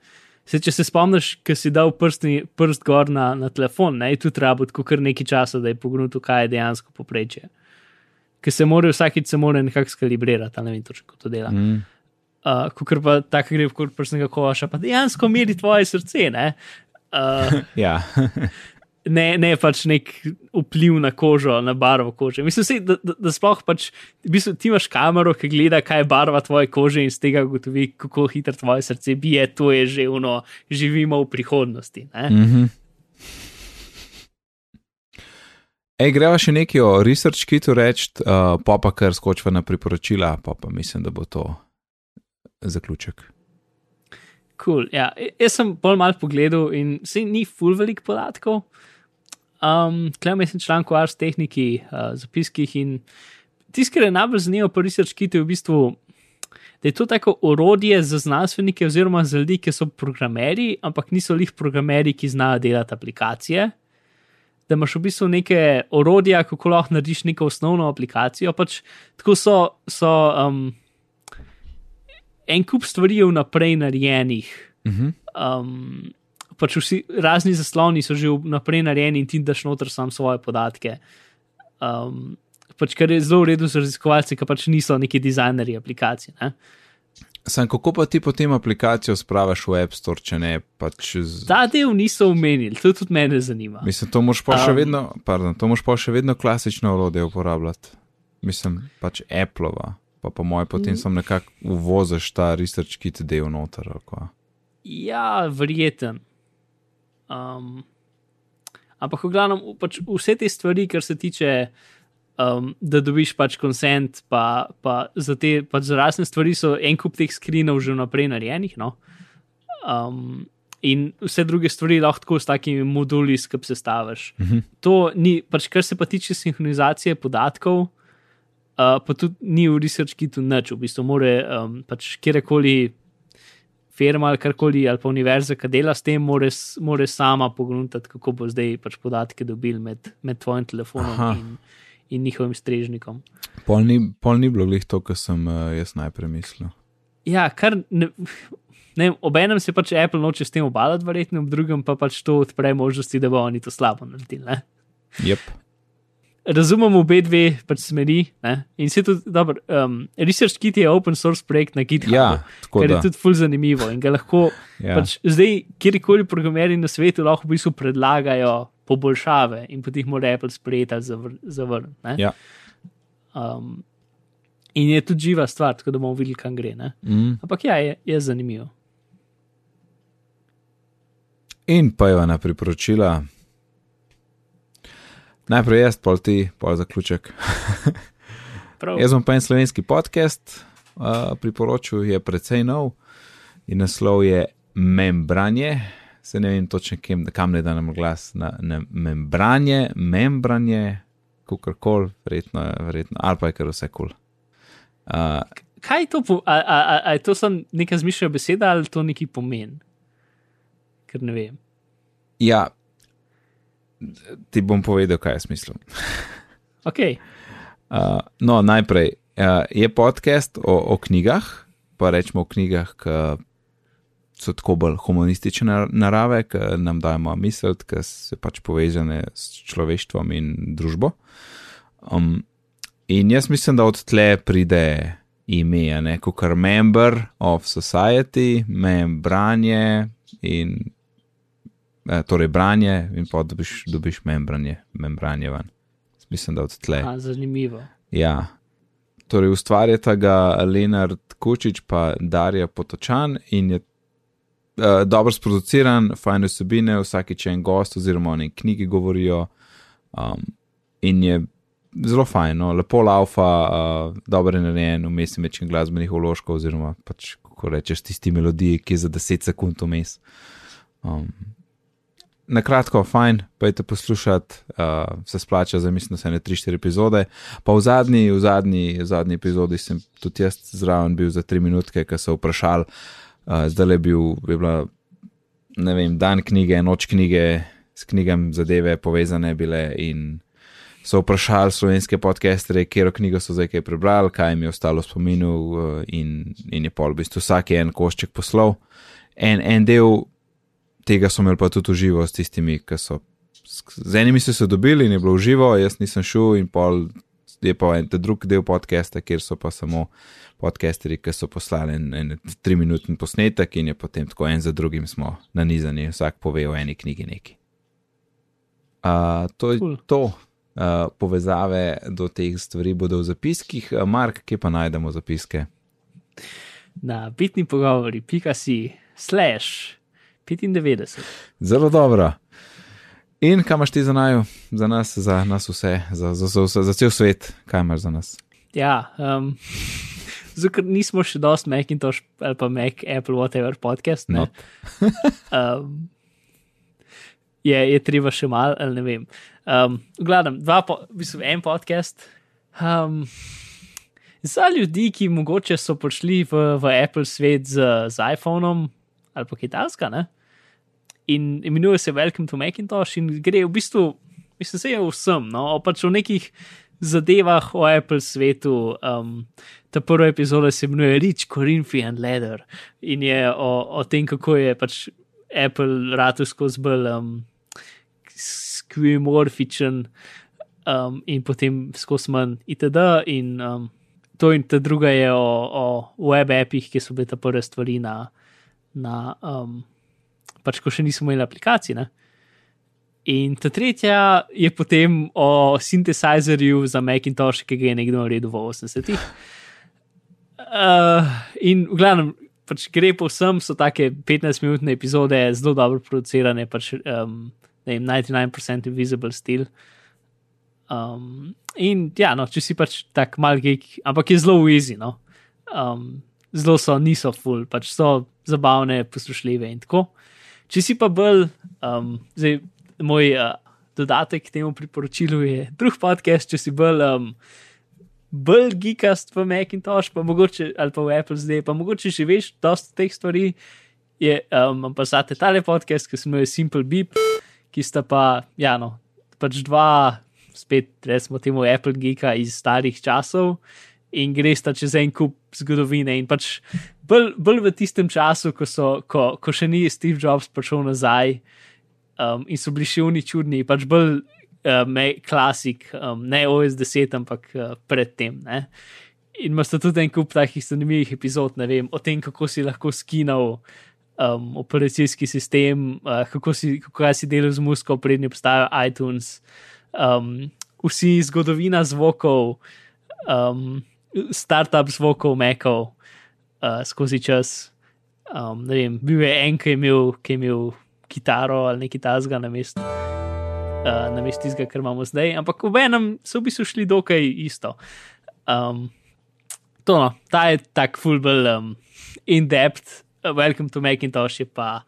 Se, če se spomniš, ki si dal prstni, prst gor na, na telefon, ne, je tudi rabo tako kar nekaj časa, da je pogruntil, kaj je dejansko poprečje. Ker se mora vsakič se mora nekako skalibrirati, ali ne vem točno, kako to dela. Mm. Uh, Ker pa tako gre v prstnega koša, pa dejansko meri tvoje srce, ne. Uh, Ja, ne, ne pač nek vpliv na kožo, na barvo kože. Mislim, sej, da, da, da sploh pač, v bistvu, ti imaš kamero, ki gleda, kaj je barva tvoje kože in z tega ugotovi, kako hitro tvoje srce bije, to je že uno, živimo v prihodnosti. Ne? Mhm. Ej, greva še nekaj o research kitu reči, uh, pa pa kar skočva na priporočila, pa pa mislim, da bo to zaključek. Cool, ja. E- Jaz sem bolj mal pogledal in se ni full velik podatkov. Um, Klem sem članek o ars tehniki, uh, zapiskih in tisto, kar je najbolj zanimivo pri research kitu, je v bistvu, da je to tako orodje za znanstvenike oziroma za ljudi, ki so programeri, ampak niso lih programeri, ki znajo delati aplikacije. Da imaš v bistvu neke orodja, kako lahko narediš neko osnovno aplikacijo. Pač tako so, so um, en kup stvari vnaprej narejenih. Mhm. Um, pač vsi razni zasloni so že vnaprej narejeni in ti daš noter sam svoje podatke. Um, pač kar je zelo v redu za raziskovalce, ki pač niso neki dizajnerji aplikacij. Ne? Sam, kako pa ti potem aplikacijo spravaš v App Store, če ne pač z. Ta del niso omenili, to tudi mene zanima. Mislim, to moš pa še Um. vedno, pardon, to moš pa še vedno klasično orodje uporabljati. Mislim, pač Appleova, pa po mojem potem sem nekako uvoziš ta research kit del noter. Ja, verjeten. Um, ampak, v glavnem, pač vse te stvari, kar se tiče um, da dobiš pač konsent, pa, pa za te pač za razne stvari so en kup teh skrinov že vnaprej narejenih. No? Um, in vse druge stvari lahko s takimi moduli skupaj sestaviš. Mhm. To ni, pač kar se pa tiče sinhronizacije podatkov, uh, pa tudi ni v research kitu nič, v bistvu more um, pač kjerkoli. Firma ali karkoli, ali pa univerza, ki dela s tem, more, more sama pogledati, kako bo zdaj pač podatke dobil med, med tvojim telefonom Aha. in, in njihovim strežnikom. Pol ni, pol ni bilo glih to, kar sem uh, jaz najprej mislil. Ja, kar ne, ne obenem se pač Apple noče s tem obadati, verjetno, ob drugem pa pač to odpre možnosti, da bo oni to slabo naredili. Ne? Yep. Razumemo obe dve pač smeri ne? in se tudi dobro. Um, Research Kit je open source projekt na GitHubu, Ja, kar da. je tudi ful zanimivo in ga lahko Ja. pač zdaj, kjerkoli programeri na svetu lahko v bistvu predlagajo poboljšave in potem jih mora Apple sprejeti ali zavr- zavrniti. Ja. Um, in je tudi živa stvar, tako da bomo videli, kam gre. Ne? Mm. Ampak ja, je, je zanimivo. In pa je ena priporočila. Najprej jaz, pol ti, pol zaključek. Jaz bom pa en slovenski podcast uh, priporočil, je precej nov in naslov je Membranje. Se ne vem točno, kem, kam ne da nam glas na ne, membranje, membranje, kakorkoli, verjetno, verjetno, ali pa je kar vse kul. Cool. Uh, Kaj je to? Po, a, a, a, a je to samo neka zmišljena beseda ali to neki pomen? Ker ne vem. ja, ti bom povedal, kaj jaz mislim. Ok, Uh, no, najprej uh, je podcast o, o knjigah, pa rečemo o knjigah, ki so tako bolj humanistične narave, ki nam dajo misliti, ki so pač povezane s človeštvom in družbo. Um, in jaz mislim, da od tle pride ime, a ne kot member of society, membranje in eh, torej branje, in pa dobiš, dobiš membranje, membranje ven. Mislim, da od tle. a, zanimivo. Ja. Torej, ustvarjata ga Leonard Kučič pa Darja Potočan in je uh, dobro sproduciran, fajne vsebine, vsakič je en gost oziroma o neki knjigi govorijo um, in je zelo fajno, lepo laufa, uh, dobro je narejen, vmes je večin glasbenih uložkov oziroma pač, kako rečeš, tisti melodiji, ki je za 10 sekund vmes. Um, na kratko, fajn, pojďte poslušati, uh, se splača za mislim, da se ne 3-4 epizode. Pa v zadnji, v zadnji, v zadnji epizodi sem tudi jaz zraven bil za 3 minutke, ker so vprašali, uh, zdaj je bil, je bila, ne vem, dan knjige, noč knjige, s knjigami zadeve povezane bile in so vprašali slovenske podcastere, kjer knjigo so zdaj kaj prebrali, kaj jim je ostalo v spominu uh, in, in je pol v bistvu vsak en košček poslov. En, en del tega so imeli pa tudi uživo s tistimi, ki so. Z enimi so se dobili in je bilo uživo, jaz nisem šel, in pol je pa en drug del podcasta, kjer so pa samo podcasteri, ki so poslali en, en triminutni posnetek in je potem tako en za drugim smo nanizani, vsak pove o eni knjigi neki. Uh, to je Cool. to. Uh, povezave do teh stvari bodo v zapiskih. Mark, kje pa najdemo zapiske? Na bitni pogovori, pika si, slash 95. Zelo dobro. In kaj imaš ti za naju, za nas, za nas vse, za, za, za, za, za cel svet, kaj imaš za nas? Ja, um, zato nismo še dost Macintosh ali pa Mac, Apple, whatever podcast. Ne? Not. um, je, je treba še malo, ali ne vem. Um, v glavnem, dva, po, v bistvu en podcast. Um, za ljudi, ki mogoče so prišli v, v Apple svet z, z iPhonom ali pa kitajska, ne? in imenuje se Welcome to Macintosh, in gre v bistvu, mislim, se je vsem, no, pač o nekih zadevah o Apple svetu. Um, ta prva epizoda se imenuje Rich Corinthian Leather in je o, o tem, kako je pač Apple ratu skozi bolj um, skvimorfičen um, in potem skozi manj itd. In um, to in ta druga je o, o web appih, ki so bile ta prve stvari na, na um, pač ko še nismo imeli aplikacij. Ne? In ta tretja je potem o sintesajzerju za Macintosh, ki ga je nekdo naredil v 80-ih. Uh, in v glavnem, pač gre povsem, so take 15-minutne epizode, zelo dobro producirane, pač um, ne vem, 99% invisible stil. Um, in ja, no, če si pač tak mal geek, ampak je zelo easy. No? Um, zelo so, niso full, pač so zabavne, poslušljive in tako. Če si pa bolj, um, zdaj moj uh, dodatek k temu priporočilu je drug podcast, če si bolj. Um, Bolj geekast v Macintosh, pa mogoče, ali pa v Apple zdaj, pa mogoče že veš, dosta teh stvari je, um, pa zate tale podcast, ki se imenuje Simple Beep, ki sta pa, ja, no, pač dva, spet, recimo, temu Apple geeka iz starih časov in greš ta čez en kup zgodovine in pač bolj, bolj v tistem času, ko, so, ko, ko še ni Steve Jobs prišel nazaj um, in so bili še oni čudni, pač bolj um, klasik, um, ne OS 10, ampak uh, predtem. Ne? In imaš tudi en kup takih zanimivih epizod, ne vem, o tem, kako si lahko skinal um, operacijski sistem, uh, kako si, kako si delal z musko, prednji obstajajo iTunes, um, vsi zgodovina zvokov, um, startup zvokov, mekov uh, skozi čas. Um, vem, bil je en, ki je imel, ki je imel kitaro ali nekaj tasga na mestu uh, na mestu tistega, kar imamo zdaj, ampak v enem so v bistvu šli dokaj isto. Um, to, no, ta je tak fullball um, in-depth, uh, welcome to Macintosh je pa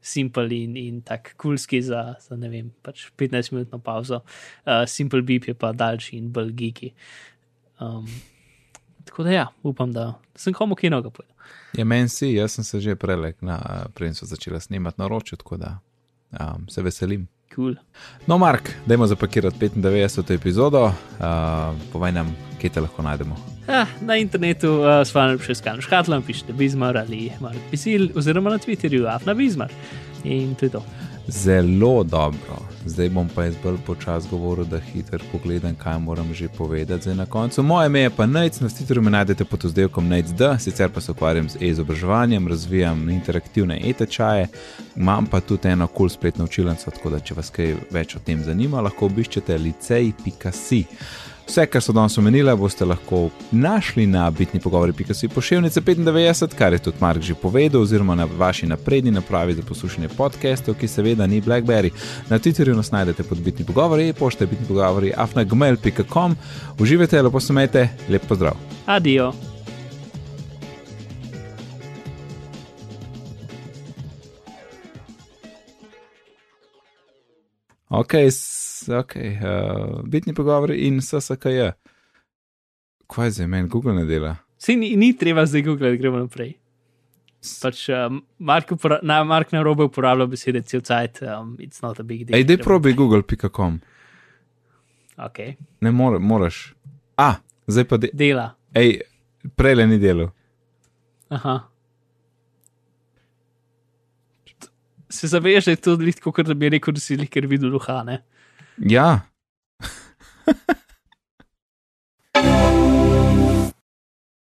simple in, in tak kulski za, za ne vem, pač 15-minutno pauzo. Uh, simple beep je pa daljši in bolj geeky. Um, tako da ja, upam, da sem komu kino ga povedal. Ja, meni si, jaz sem se že prelek, preden so začela snemati naročje, tako da um, se veselim. Cool. No, Mark, dajmo zapakirati 95. epizodo, uh, povej nam, kje te lahko najdemo. Ah, na internetu uh, s vami še skanjam škatlom, pišete Bizmar ali Mark Pisil, oziroma na Twitterju, Afna Bizmar. In to je to. Zelo dobro. Zdaj bom pa jaz bolj počas govoril, da hitro pogledam, kaj moram že povedati. Zdaj na koncu. Moje ime je pa Nec, na Twitterju me najdete pod oddelkom Nec.d, sicer pa se ukvarjam z e-izobraževanjem, razvijam interaktivne e-tečaje, imam pa tudi eno kul cool spletno učilnico, tako da če vas kaj več o tem zanima, lahko obiščete licej.si. Vse, kar so danes omenili, boste lahko našli na bitni pogovori.si pošiljnice 95, kar je tudi Mark že povedal, oziroma na vaši napredni napravi za poslušanje podcastov, ki seveda ni Blackberry. Na Twitterju nas najdete pod bitni pogovori, pošte bitni pogovori, afnagmail.com. Uživajte, lepo se imejte, lep pozdrav. Adijo. Ok, okay, uh, bitni pogovori in SSKJ. Kaj zdaj meni, Google ne dela? Se ni, ni treba zdaj Google, da gremo naprej. Pač, uh, Mark, na, Mark na robe uporablja besede cel cajt, um, it's not a big deal. Ej, dej probi google.com. Ok. Ne more, moraš. A, zdaj pa de dela. Ej, prej le ni delo. Aha. Se zavedaš, da je to tako, kot da bi rekel, da si jih videl duha, ne? Ja.